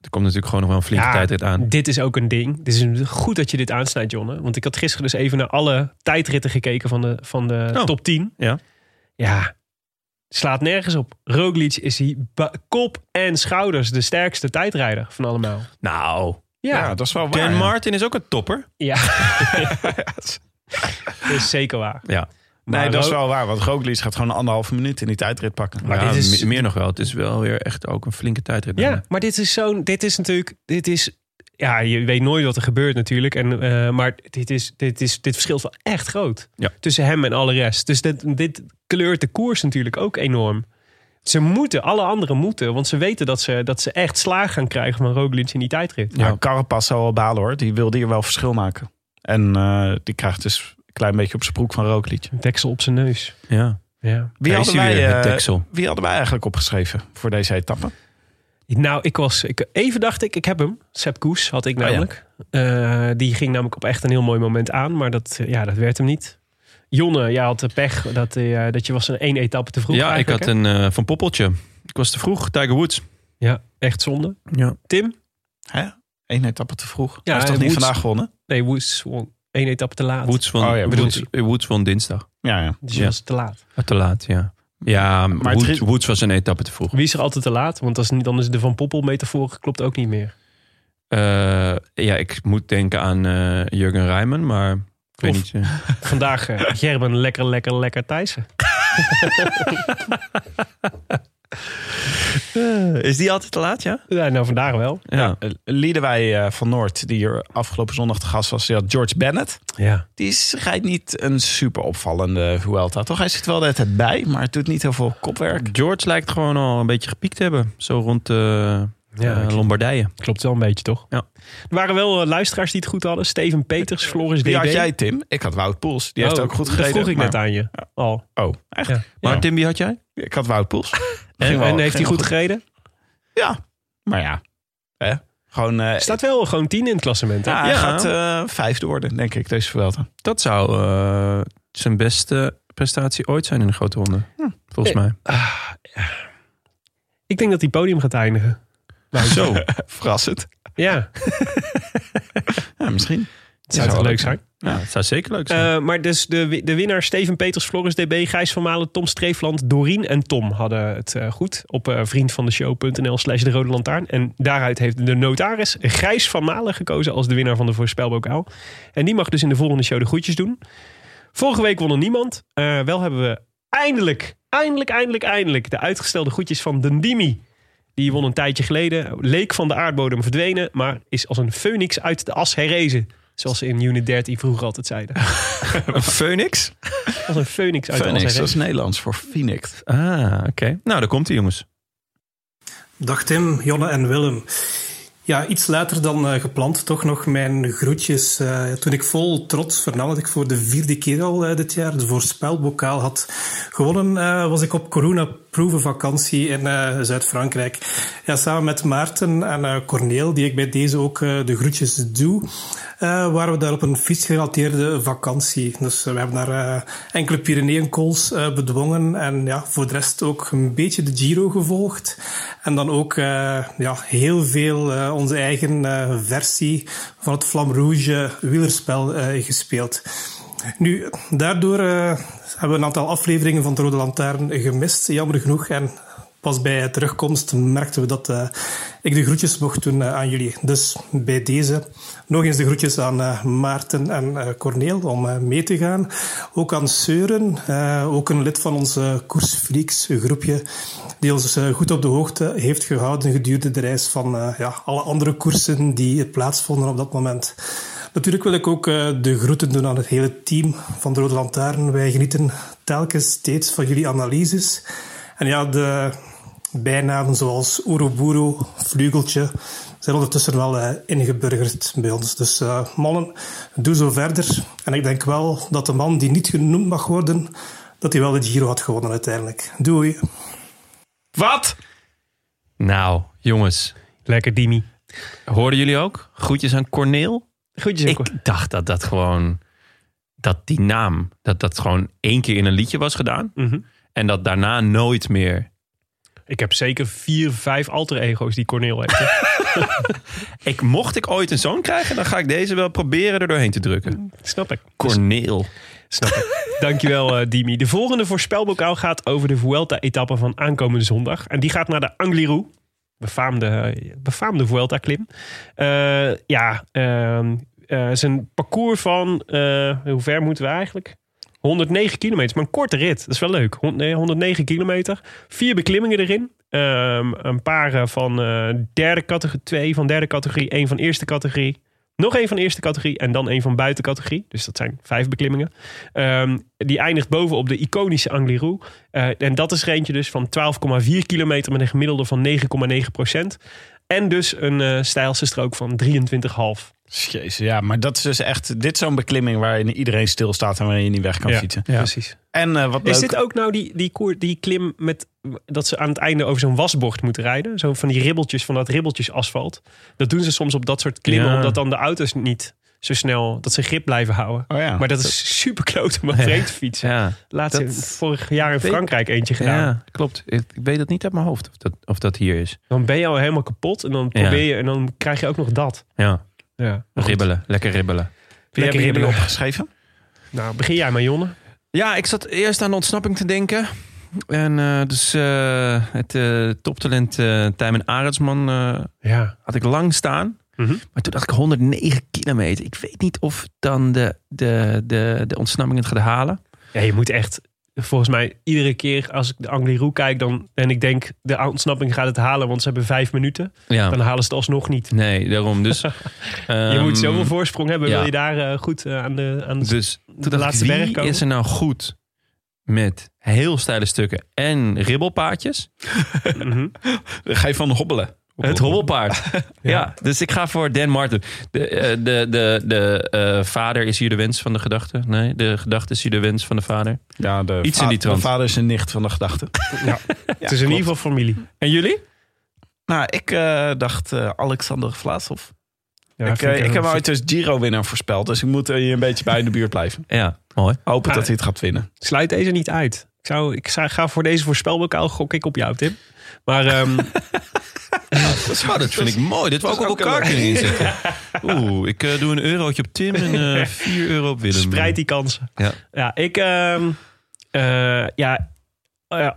Er komt natuurlijk gewoon nog wel een flinke
Ja,
tijdrit aan.
Dit is ook een ding. Het is goed dat je dit aansnijdt, Jonne. Want ik had gisteren dus even naar alle tijdritten gekeken van de, van de
Oh.
top 10.
Ja.
Ja, slaat nergens op. Roglic is hij kop en schouders de sterkste tijdrijder van allemaal.
Nou,
Ja,
Ja, dat is wel waar.
Dan
ja.
Martin is ook een topper.
ja. dat is zeker waar.
Ja,
Nee,
Maar
dat is wel waar. Want Roglic gaat gewoon anderhalve minuut in die tijdrit pakken.
Maar
Ja,
dit is-
me- meer nog wel. Het is wel weer echt ook een flinke tijdrit.
Ja, maar dit is zo'n. Dit is natuurlijk. Dit is. Ja, je weet nooit wat er gebeurt natuurlijk. En, eh, maar dit, is, dit, is, dit verschilt wel echt groot.
Ja.
Tussen hem en alle rest. Dus dit, dit kleurt de koers natuurlijk ook enorm. Ze moeten, alle anderen moeten. Want ze weten dat ze, dat ze echt slaag gaan krijgen van Roglic in die tijdrit.
Ja, Carapaz zou wel balen hoor. Die wilde hier wel verschil maken. En eh, die krijgt dus een klein beetje op zijn broek van Roglic.
Een deksel op zijn neus.
ja.
Ja.
Wie hadden, wij, eh,
deksel.
wie hadden wij eigenlijk opgeschreven voor deze etappe?
Nou, ik was. Ik, even dacht ik, ik heb hem. Sepp Koes had ik
ja.
namelijk. Eh, die ging namelijk op echt een heel mooi moment aan. Maar dat, eh, ja, dat werd hem niet. Jonne, jij had de pech dat, eh, dat je was een één etappe te vroeg.
ja, ik had
hè?
een eh, van Poppeltje. Ik was te vroeg, Tiger Woods.
Ja, echt zonde.
Ja.
Tim?
Hè? Eén etappe te vroeg.
Ja,
hij heeft toch niet
Woods-
vandaag gewonnen?
Nee, Woods won één etappe te laat.
Woods van,
Oh ja,
Woods,
Woods.
Woods won dinsdag.
Ja, ja.
Dus je
Ja.
was te laat.
Te laat, ja. Ja,
Maar
Woods, was een etappe te vroeg.
Wie is er altijd te laat? Want als niet, dan is de Van Poppel metafoor klopt ook niet meer.
Eh, ja, ik moet denken aan eh, Jurgen Rijmen, maar ik weet niet. eh.
Vandaag Gerben lekker, lekker, lekker Thijssen.
is die altijd te laat, ja?
Ja, nou vandaag wel.
Ja.
Eh, Liedewij eh, van Noord, die hier afgelopen zondag te gast was, die had George Bennett.
Ja.
Die is, rijdt niet een super opvallende Vuelta, toch? Hij zit wel hele tijd bij, maar het doet niet heel veel kopwerk.
George lijkt gewoon al een beetje gepiekt te hebben. Zo rond de
Ja,
eh, Lombardije.
Klopt wel een beetje, toch?
Ja.
Er waren wel eh, luisteraars die het goed hadden. Steven Peters, Floris
Wie
DB.
had jij, Tim? Ik had Wout Poels. Die heeft
Oh,
ook goed
dat
gereden.
vroeg ik net aan je. Al.
Oh, echt?
Ja.
Maar. Tim, wie had jij?
Ik had Wout Poels.
En,
Ging wel-
en heeft hij goed gereden?
Ja, maar ja. Hè? Gewoon, eh,
Staat wel gewoon tien in het klassement. Hè?
ja, hij
Ja.
gaat eh, vijfde worden, denk ik, deze Vuelta.
Dat zou eh, zijn beste prestatie ooit zijn in de grote ronde. Volgens mij.
Ik denk dat hij podium gaat eindigen.
Zo.
Verrassend.
Ja,
Ja, misschien.
het zou toch leuk zijn.
Ja, het zou zeker leuk zijn.
Eh, maar dus de, de winnaar Steven Peters, Floris DB, Gijs van Malen, Tom Streefland, Dorien en Tom hadden het eh, goed op eh, vriendvandeshow.nl slash de rode lantaarn. En daaruit heeft de notaris Gijs van Malen gekozen als de winnaar van de voorspelbokaal. En die mag dus in de volgende show de groetjes doen. Vorige week won er niemand. Eh, wel hebben we eindelijk, eindelijk, eindelijk, eindelijk de uitgestelde groetjes van Dendimi. Die won een tijdje geleden, leek van de aardbodem verdwenen, maar is als een phoenix uit de as herrezen. Zoals ze in Unit 13 vroeger altijd zeiden.
Een phoenix?
Als een phoenix uit de as
dat is Nederlands voor Phoenix.
Ah, oké. Nou, daar komt hij, jongens.
Dag Tim, Jonne en Willem. Ja, iets later dan eh, gepland, toch nog mijn groetjes. Eh, toen ik vol trots vernam dat ik voor de vierde keer al eh, dit jaar de voorspelbokaal had gewonnen, eh, was ik op corona-proevenvakantie in eh, Zuid-Frankrijk. Ja, samen met Maarten en eh Corneel, die ik bij deze ook eh, de groetjes doe, waren we daar op een fietsgerelateerde vakantie. Dus we hebben daar enkele Pyreneeënkools eh bedwongen en ja, voor de rest ook een beetje de Giro gevolgd. En dan ook ja, heel veel onze eigen versie van het Flam Rouge wielerspel gespeeld. Nu, daardoor hebben we een aantal afleveringen van de Rode Lantaarn gemist, jammer genoeg. En pas bij terugkomst merkten we dat eh, ik de groetjes mocht doen eh, aan jullie. Dus bij deze nog eens de groetjes aan eh, Maarten en Corneel om mee te gaan. Ook aan Seuren, ook een lid van onze Koersfreaks groepje, die ons goed op de hoogte heeft gehouden gedurende de reis van ja, alle andere koersen die plaatsvonden op dat moment. Natuurlijk wil ik ook eh, de groeten doen aan het hele team van de Rode Lantaarn. Wij genieten telkens steeds van jullie analyses. En ja, de bijnamen zoals Ouroburu, Vlugeltje, zijn ondertussen wel eh, ingeburgerd bij ons. Dus eh, mannen, doe zo verder. En ik denk wel dat de man die niet genoemd mag worden, dat hij wel de Giro had gewonnen uiteindelijk. Doei.
Wat?
Nou, jongens.
Lekker Dimi.
Hoorden jullie ook? Groetjes aan Corneel. Ik dacht dat dat gewoon... Dat die naam, dat dat gewoon één keer in een liedje was gedaan.
Mhm.
En dat daarna nooit meer.
Ik heb zeker vier, vijf alter ego's die Corneel heeft.
Ik, mocht ik ooit een zoon krijgen, dan ga ik deze wel proberen er doorheen te drukken.
Snap ik.
Corneel.
Snap ik. Dankjewel, eh Dimi. De volgende voorspelbokaal gaat over de Vuelta-etappe van aankomende zondag. En die gaat naar de Angliru. Befaamde, befaamde Vuelta-klim. Eh, ja, ehm, eh, parcours van... eh, hoe ver moeten we eigenlijk? 109 kilometer, maar een korte rit. Dat is wel leuk. Hond- nee, 109 kilometer. Vier beklimmingen erin. Ehm, een paar van derde categorie, twee van derde categorie, één van eerste categorie. Nog één van eerste categorie en dan één van buitencategorie. Dus dat zijn vijf beklimmingen. Ehm, die eindigt boven op de iconische Angliru. Eh, en dat is er dus van 12,4 kilometer met een gemiddelde van 9,9 procent. En dus een eh stijlste strook van 23,5.
Jezus, ja, maar dat is dus echt... Dit is zo'n beklimming waarin iedereen stilstaat en waarin je niet weg kan
Ja,
fietsen.
precies.
En eh, wat
Is
leuk...
dit ook nou die, die, koer, die klim met dat ze aan het einde over zo'n wasbocht moeten rijden? Zo van die ribbeltjes, van dat ribbeltjes asfalt. Dat doen ze soms op dat soort klimmen,
Ja.
omdat dan de auto's niet zo snel, dat ze grip blijven houden.
Oh ja.
Maar dat is super kloot om overheen te fietsen.
Ja,
Laatst
dat-
vorig jaar in Frankrijk eentje gedaan.
ja klopt. Ik, ik weet het niet uit mijn hoofd of dat, of dat hier is.
Dan ben je al helemaal kapot en dan probeer je en dan krijg je ook nog dat.
Ja,
Ja.
ribbelen. Lekker ribbelen.
Lekker
jullie
ribbelen.
opgeschreven?
Nou, begin jij maar, Jonne.
Ja, ik zat eerst aan de ontsnapping te denken. En eh, dus eh, het eh, toptalent eh Tijmen Arendsman eh,
Ja.
had ik lang staan.
Mhm.
Maar toen dacht ik 109 kilometer. Ik weet niet of dan de, de, de, de ontsnapping het gaat halen.
Ja, je moet echt, volgens mij, iedere keer als ik de Angliru kijk, dan, en ik denk, de ontsnapping gaat het halen, want ze hebben vijf minuten.
Ja.
Dan halen ze het alsnog niet.
Nee, daarom. Dus,
Je
ehm,
moet zoveel voorsprong hebben,
ja.
wil je daar eh, goed eh, aan de, aan de,
Dus toen
de
dacht
laatste
ik,
berg
wie
komen.
is er nou goed met heel steile stukken en ribbelpaadjes?
Mhm.
Ga je van hobbelen?
Het hobbelpaard. ja. dus ik ga voor Dan Martin. De, eh, de, de, de eh, vader is hier de wens van de gedachte. Nee, de gedachte is hier de wens van de vader.
Ja, de
Iets in die
de
trant.
vader is een nicht van de gedachte.
Ja. het is in ieder geval familie.
En jullie?
Nou, ik eh, dacht eh, Alexander Vlaasov.
Ja,
ik, ik heb ooit dus Giro-winnaar voorspeld. Dus ik moet er hier een beetje bij in de buurt blijven.
Ja, mooi.
Hopen
Ah.
dat hij het gaat winnen.
Sluit deze niet uit. Ik, zou, ik ga voor deze voorspelbokaal gok ik op jou, Tim. Maar ehm,
dat vind ik mooi. Dit we ook op elkaar kunnen inzetten. Oeh, ik eh, doe een eurotje op Tim en eh 4 euro op Willem.
spreid die kansen.
Ja.
Ja, ik... ehm, eh, ja,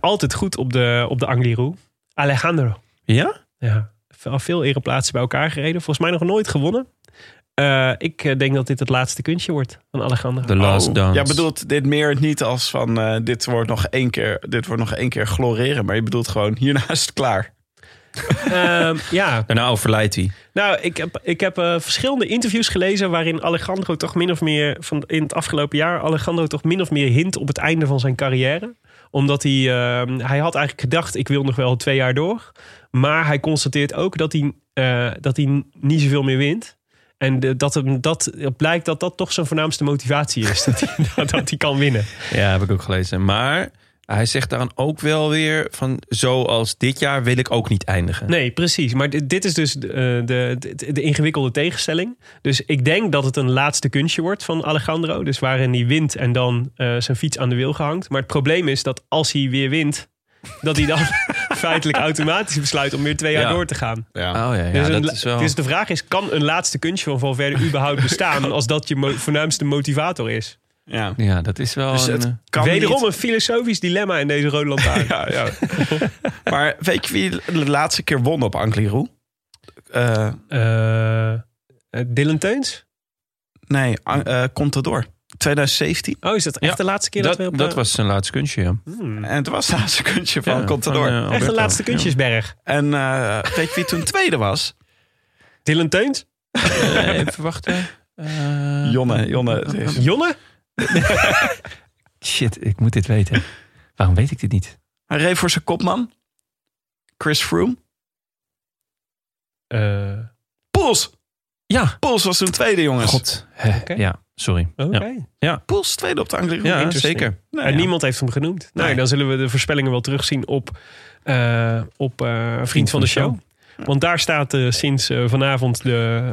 altijd goed op de, op de Angliru. Alejandro.
Ja?
Ja, al veel ereplaatsen bij elkaar gereden. Volgens mij nog nooit gewonnen. Eh, ik eh, denk dat dit het laatste kunstje wordt van Alejandro.
The Last
Oh.
Dance.
Jij bedoelt dit meer niet als van eh, dit wordt nog één keer, dit wordt nog één keer gloreren. Maar je bedoelt gewoon hierna is het klaar.
Ehm, ja,
Daarna overlijdt hij.
Nou, ik heb, ik heb eh, verschillende interviews gelezen waarin Alejandro toch min of meer van in het afgelopen jaar Alejandro toch min of meer hint op het einde van zijn carrière. Omdat hij, eh, hij had eigenlijk gedacht, ik wil nog wel twee jaar door. Maar hij constateert ook dat hij, eh, dat hij niet zoveel meer wint. En de- dat, hem, dat het blijkt dat dat toch zijn voornaamste motivatie is. dat, hij, dat, hij kan winnen.
Ja, heb ik ook gelezen. Maar hij zegt dan ook wel weer van... zoals dit jaar wil ik ook niet eindigen.
Nee, precies. Maar dit, dit is dus de, eh, de, de, de ingewikkelde tegenstelling. Dus ik denk dat het een laatste kunstje wordt van Alejandro. Dus waarin hij wint en dan eh, zijn fiets aan de wiel gehangt. Maar het probleem is dat als hij weer wint... dat hij dan feitelijk automatisch besluit om weer twee jaar
Ja.
door te gaan.
Ja.
Oh ja, ja
dus,
dat is wel...
dus de vraag is, kan een laatste kunstje van Valverde überhaupt bestaan... als dat je mo- voornaamste motivator is?
Ja.
Ja, dat is wel...
Dus
een, eh,
kan
Wederom
niet.
een filosofisch dilemma in deze rode lantaarn.
Ja, ja. maar weet je wie de laatste keer won op Angliru? Eh
Eh, eh, Dylan Teuns?
nee, eh Contador. 2017.
Oh, is dat echt
Ja,
de laatste keer dat,
dat,
we op
dat
de-
was zijn laatste kunstje, ja.
Hmm.
En het was het laatste kunstje van
Ja,
Contador.
van, eh,
Echt de laatste kunstjesberg.
En eh, weet je wie toen tweede was?
Dylan Teuns?
Eh, even wachten. Eh,
Jonne. Jonne
Jonne?
Shit, ik moet dit weten. Waarom weet ik dit niet?
Hij reed voor zijn kopman. Chris Froome.
Eh,
Poels.
Ja.
Poels was toen tweede, jongens.
God. Ja, sorry.
Oké.
Ja,
Poels tweede op de Angliru.
ja, zeker.
Nou
en
ja.
niemand heeft hem genoemd. Nou,
Nee.
dan zullen we de voorspellingen wel terugzien op, eh, op eh, Vriend van de Show. Want daar staat eh, sinds vanavond de,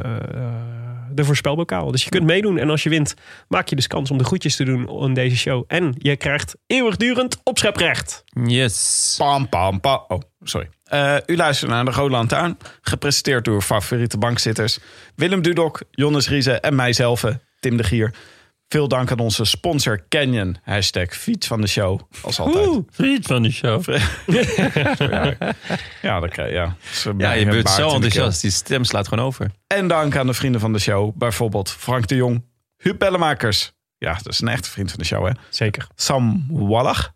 de voorspelbokaal. Dus je kunt meedoen. En als je wint, maak je dus kans om de groetjes te doen in deze show. En je krijgt eeuwigdurend opscheprecht.
Yes.
Pam, pam, pam. Oh, sorry. Eh, u luistert naar de Rode Lantaarn. Gepresenteerd door favoriete bankzitters. Willem Dudok, Jonnes Riese en mijzelf, Tim de Gier. Veel dank aan onze sponsor Canyon. Hashtag fiets van de show. Als altijd.
Oeh.
Vriend van de show.
Ja, dat krijg je. Ja, Ze
Ja, je bent zo enthousiast. Die stem slaat gewoon over.
En dank aan de vrienden van de show. Bijvoorbeeld Frank de Jong, Huub Bellemakers. Ja, dat is een echte vriend van de show, hè.
Zeker.
Sam Wallach,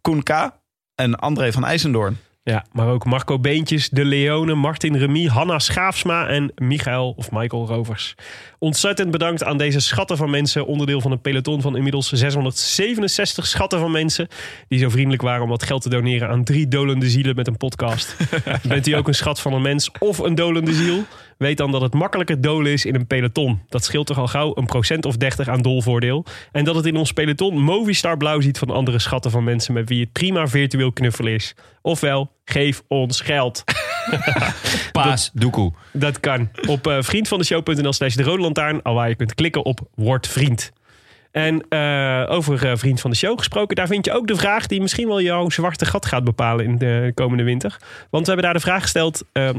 Koen K. en André van IJsendoorn.
Ja, maar ook Marco Beentjes, De Leone, Martin Remy, Hanna Schaafsma en Michael of Michael Rovers. Ontzettend bedankt aan deze schatten van mensen. Onderdeel van een peloton van inmiddels 667 schatten van mensen. Die zo vriendelijk waren om wat geld te doneren aan drie dolende zielen met een podcast. Bent u ook een schat van een mens of een dolende ziel? Weet dan dat het makkelijker dolen is in een peloton. Dat scheelt toch al gauw een procent of 30 aan dolvoordeel. En dat het in ons peloton Movistar blauw ziet van andere schatten van mensen met wie het prima virtueel knuffelen is. Ofwel, geef ons geld.
Paas, doekoe.
Dat kan. Op eh, vriendvandeshow.nl slash de rode lantaarn. Al waar je kunt klikken op word vriend. En eh, over eh, Vriend van de Show gesproken, daar vind je ook de vraag die misschien wel jouw zwarte gat gaat bepalen in de komende winter. Want we hebben daar de vraag gesteld, eh, eh,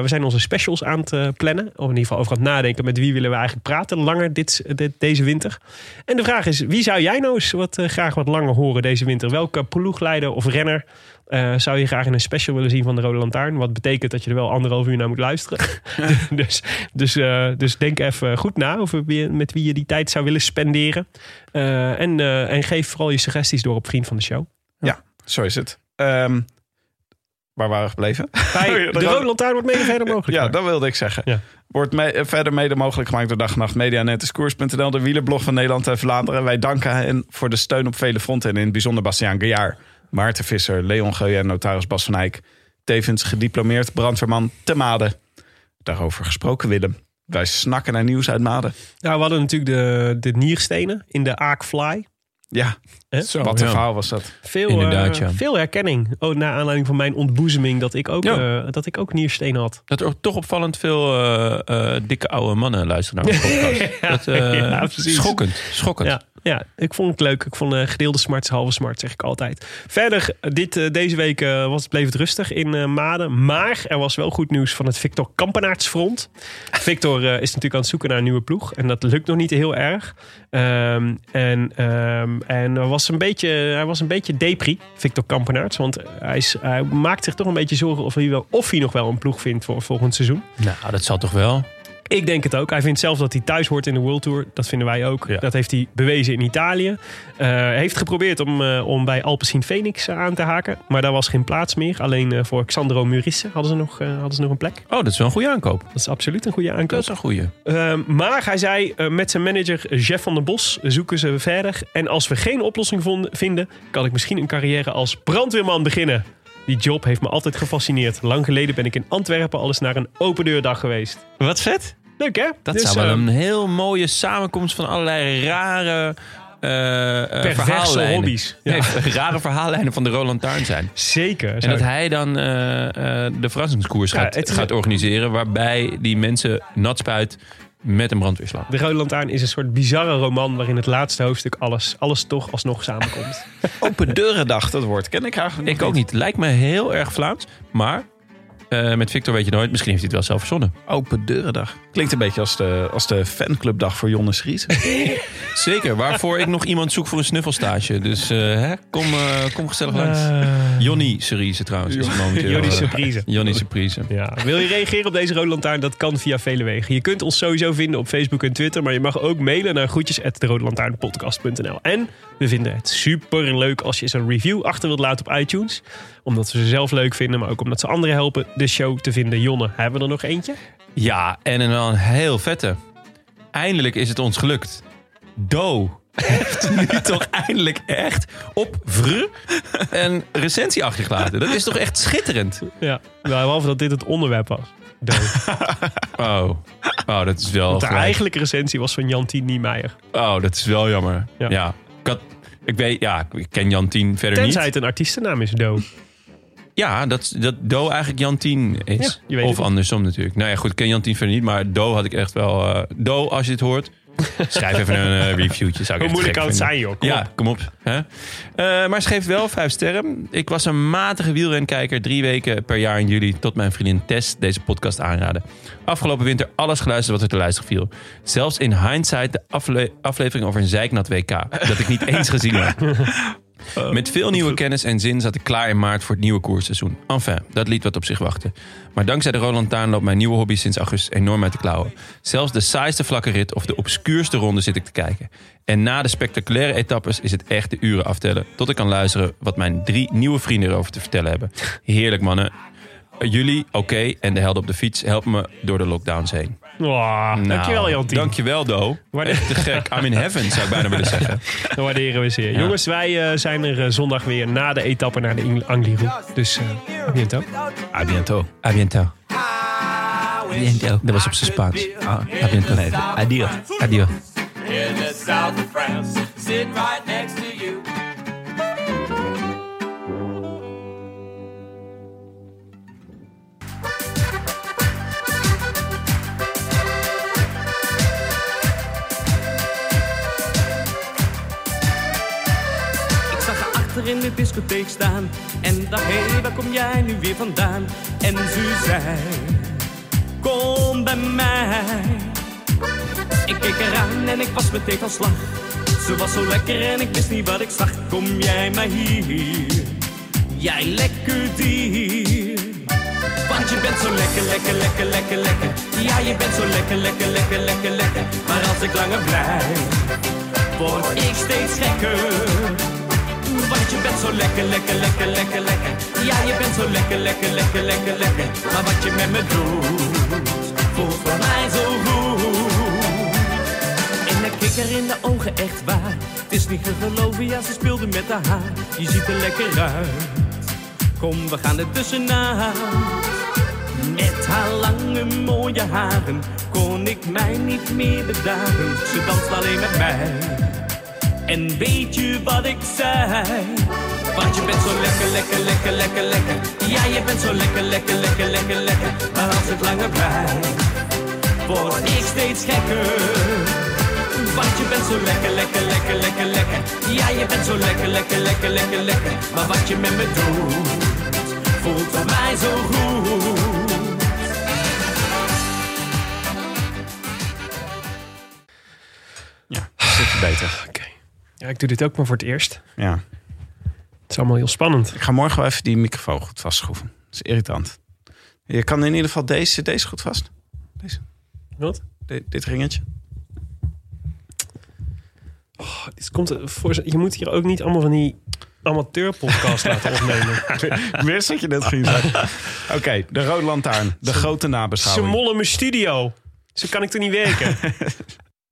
we zijn onze specials aan het plannen. Of in ieder geval over aan het nadenken met wie willen we eigenlijk praten langer dit, dit- deze winter. En de vraag is, wie zou jij nou eens wat, graag wat langer horen deze winter? Welke ploegleider of renner eh, zou je graag in een special willen zien van de Rode Lantaarn? Wat betekent dat je er wel anderhalf uur naar moet luisteren. dus, dus, eh, dus denk even goed na over wie, met wie je die tijd zou willen spenderen. Eh, en, en geef vooral je suggesties door op Vriend van de Show.
Zo is het. Ehm, waar waren we gebleven?
Bij de Rode Lantaarn wordt mede verder mogelijk.
Ja, dat wilde ik zeggen.
Ja.
Wordt verder mede mogelijk gemaakt door Dag en Nacht Media, Netteskoers.nl, de wielerblog van Nederland en Vlaanderen. Wij danken hen voor de steun op vele fronten en in het bijzonder Bastiaan Gaillard, Maarten Visser, Leon Geuyen en notaris Bas van Eyck. tevens gediplomeerd brandweerman te Maden. Daarover gesproken, Willem. Wij snakken naar nieuws uit Maden.
Ja, we hadden natuurlijk de, de nierstenen in de Aakfly.
Ja?
Zo,
wat een
ja.
verhaal was dat.
Veel,
ja.
veel herkenning. Oh, naar aanleiding van mijn ontboezeming dat ik ook,
Ja.
eh, dat ik ook nierstenen had.
Dat er toch opvallend veel eh, dikke oude mannen luisteren naar onze podcast. dat, schokkend, schokkend.
Ja, ja, ik vond het leuk. Ik vond gedeelde smart halve smart, zeg ik altijd. Verder, dit, deze week was, bleef het rustig in Maden. Maar er was wel goed nieuws van het Victor Kampenaertsfront. Victor is natuurlijk aan het zoeken naar een nieuwe ploeg. En dat lukt nog niet heel erg. Ehm, en ehm, en er was een beetje, hij was een beetje depri, Victor Kampenaerts. Want hij, hij maakt zich toch een beetje zorgen of hij, wel, of hij nog wel een ploeg vindt voor volgend seizoen.
Nou, dat zal toch wel.
Ik denk het ook. Hij vindt zelf dat hij thuis hoort in de World Tour. Dat vinden wij ook.
Ja.
Dat heeft hij bewezen in Italië. Eh, Hij heeft geprobeerd om, eh, om bij Alpecin Phoenix eh, aan te haken. Maar daar was geen plaats meer. Alleen eh, voor Xandro Murisse hadden ze, nog, eh, hadden ze nog een plek.
Oh, dat is wel een goede aankoop.
Dat is absoluut een goede
Dat
aankoop.
is een goede.
Eh, maar hij zei eh, met zijn manager Jeff van der Bos zoeken ze verder. En als we geen oplossing vonden- vinden, kan ik misschien een carrière als brandweerman beginnen. Die job heeft me altijd gefascineerd. Lang geleden ben ik in Antwerpen al eens naar een open deurdag geweest.
Wat vet.
Leuk hè?
Dat
Dus,
zou wel
eh,
een heel mooie samenkomst van allerlei rare
Perverse
verhaallijnen.
hobby's. Ja.
Nee, rare verhaallijnen van de Roland Taarn zijn.
Zeker.
En dat
ik-
hij dan de verrassingskoers
Ja,
gaat, gaat organiseren. Waarbij die mensen nat spuit met een brandweerslag.
De Rode Lantaarn is een soort bizarre roman waarin het laatste hoofdstuk alles, alles toch alsnog samenkomt.
Open deurendag, dat woord ken ik eigenlijk
Ik ook niet. Lijkt me heel erg Vlaams. Maar eh, met Victor weet je nooit. Misschien heeft hij het wel zelf verzonnen.
Open deurendag. Klinkt een beetje als de, als de fanclubdag voor Jonne Schries.
Zeker. Waarvoor ik nog iemand zoek voor een snuffelstage. Dus eh, hè, kom, eh, kom gezellig langs. Jonny Cerise trouwens. is momenteel,
Jonny Surprise.
Jonny Surprise.
Ja. Wil je reageren op deze Rode Lantaarn? Dat kan via vele wegen. Je kunt ons sowieso vinden op Facebook en Twitter. Maar je mag ook mailen naar groetjes.derodelantaarnpodcast.nl En we vinden het super leuk als je eens een review achter wilt laten op iTunes. Omdat we ze zelf leuk vinden, maar ook omdat ze anderen helpen de show te vinden. Jonne, hebben we er nog eentje?
Ja, en een, wel een heel vette. Eindelijk is het ons gelukt. Do heeft nu toch eindelijk echt op vr een recensie achtergelaten. Dat is toch echt schitterend.
Ja, behalve dat dit het onderwerp was. Dood.
Oh, oh dat is wel
Want de
gelijk.
eigenlijke recensie was van Jantien Niemeyer.
Oh, dat is wel jammer.
Ja.
Ja. Ik, had, ik weet, ja, ik ken Jantien verder
Tenzij
niet.
het een artiestennaam is, Do.
Ja, dat, dat Do eigenlijk Jantien is.
Ja,
of
het
andersom natuurlijk. Nou ja, goed, ik ken Jantien verder niet. Maar Do had ik echt wel... eh, Do, als je dit hoort, schrijf even een eh, reviewtje. Zou ik
Hoe moeilijk kan het zijn, joh? Kom
ja,
op.
kom op. Hè? Eh, maar geeft wel vijf sterren. Ik was een matige wielrenkijker. Drie weken per jaar in juli tot mijn vriendin Tess deze podcast aanraden. Afgelopen winter alles geluisterd wat er te luisteren viel. Zelfs in hindsight de afle- aflevering over een zeiknat WK. Dat ik niet eens gezien had. Met veel nieuwe kennis en zin zat ik klaar in maart voor het nieuwe koersseizoen. Enfin, dat liet wat op zich wachten. Maar dankzij de Roland Taan loopt mijn nieuwe hobby sinds augustus enorm uit de klauwen. Zelfs de saaiste vlakke rit of de obscuurste ronde zit ik te kijken. En na de spectaculaire etappes is het echt de uren aftellen... tot ik kan luisteren wat mijn drie nieuwe vrienden erover te vertellen hebben. Heerlijk mannen. Jullie, oké, en de helden op de fiets helpen me door de lockdowns heen.
Wow,
Nou,
dankjewel, Jantien.
Dankjewel, Do. Echt te gek. I'm in heaven, zou ik bijna willen zeggen.
Dat waarderen we zeer. Jongens, wij eh, zijn er eh, zondag weer na de etappe naar de Angliru. Dus uh, à bientôt.
A biento.
A biento.
Biento.
Dat was op zijn Spaans.
Ah,
A biento.
nee, adios.
Adios.
in the south of France, sitting right
in de discotheek staan En dacht, hé, hey, waar kom jij nu weer vandaan? En ze zei, kom bij mij Ik keek eraan en ik was meteen van slag Ze was zo lekker en ik wist niet wat ik zag Kom jij maar hier, jij lekker dier want je bent zo lekker, lekker, lekker, lekker, lekker. Ja, je bent zo lekker, lekker, lekker, lekker, lekker. Maar als ik langer blijf, word ik steeds gekker. Want je bent zo lekker, lekker, lekker, lekker, lekker. Ja, je bent zo lekker, lekker, lekker, lekker, lekker. Maar wat je met me doet, voelt voor mij zo goed. En ik keek er in de ogen echt waar. Het is niet te geloven, ja, ze speelde met haar haar. Je ziet er lekker uit. Kom, we gaan er tussenuit. Met haar lange mooie haren kon ik mij niet meer bedaren. Ze danst alleen met mij. En weet je wat ik zei? Want je bent zo lekker, lekker, lekker, lekker, lekker. Ja, je bent zo lekker, lekker, lekker, lekker, lekker. Maar als ik langer blijf, word ik steeds gekker. Want je bent zo lekker, lekker, lekker, lekker, lekker. Ja, je bent zo lekker, lekker, lekker, lekker, lekker. Maar wat je met me doet, voelt voor mij zo goed.
Ja, zit beter.
Ja, ik doe dit ook maar voor het eerst.
Ja.
Het is allemaal heel spannend.
Ik ga morgen wel even die microfoon goed vastschroeven. Dat is irritant. Je kan in ieder geval deze, deze goed vast. Deze.
Wat?
Di- dit ringetje.
Oh, dit komt er voor, je moet hier ook niet allemaal van die amateurpodcast laten opnemen.
Ik wist dat je net ging zeggen. Oké, de Rode Lantaarn. De grote
Ze
nabeschouwing.
mollen mijn studio. Zo kan ik er niet werken.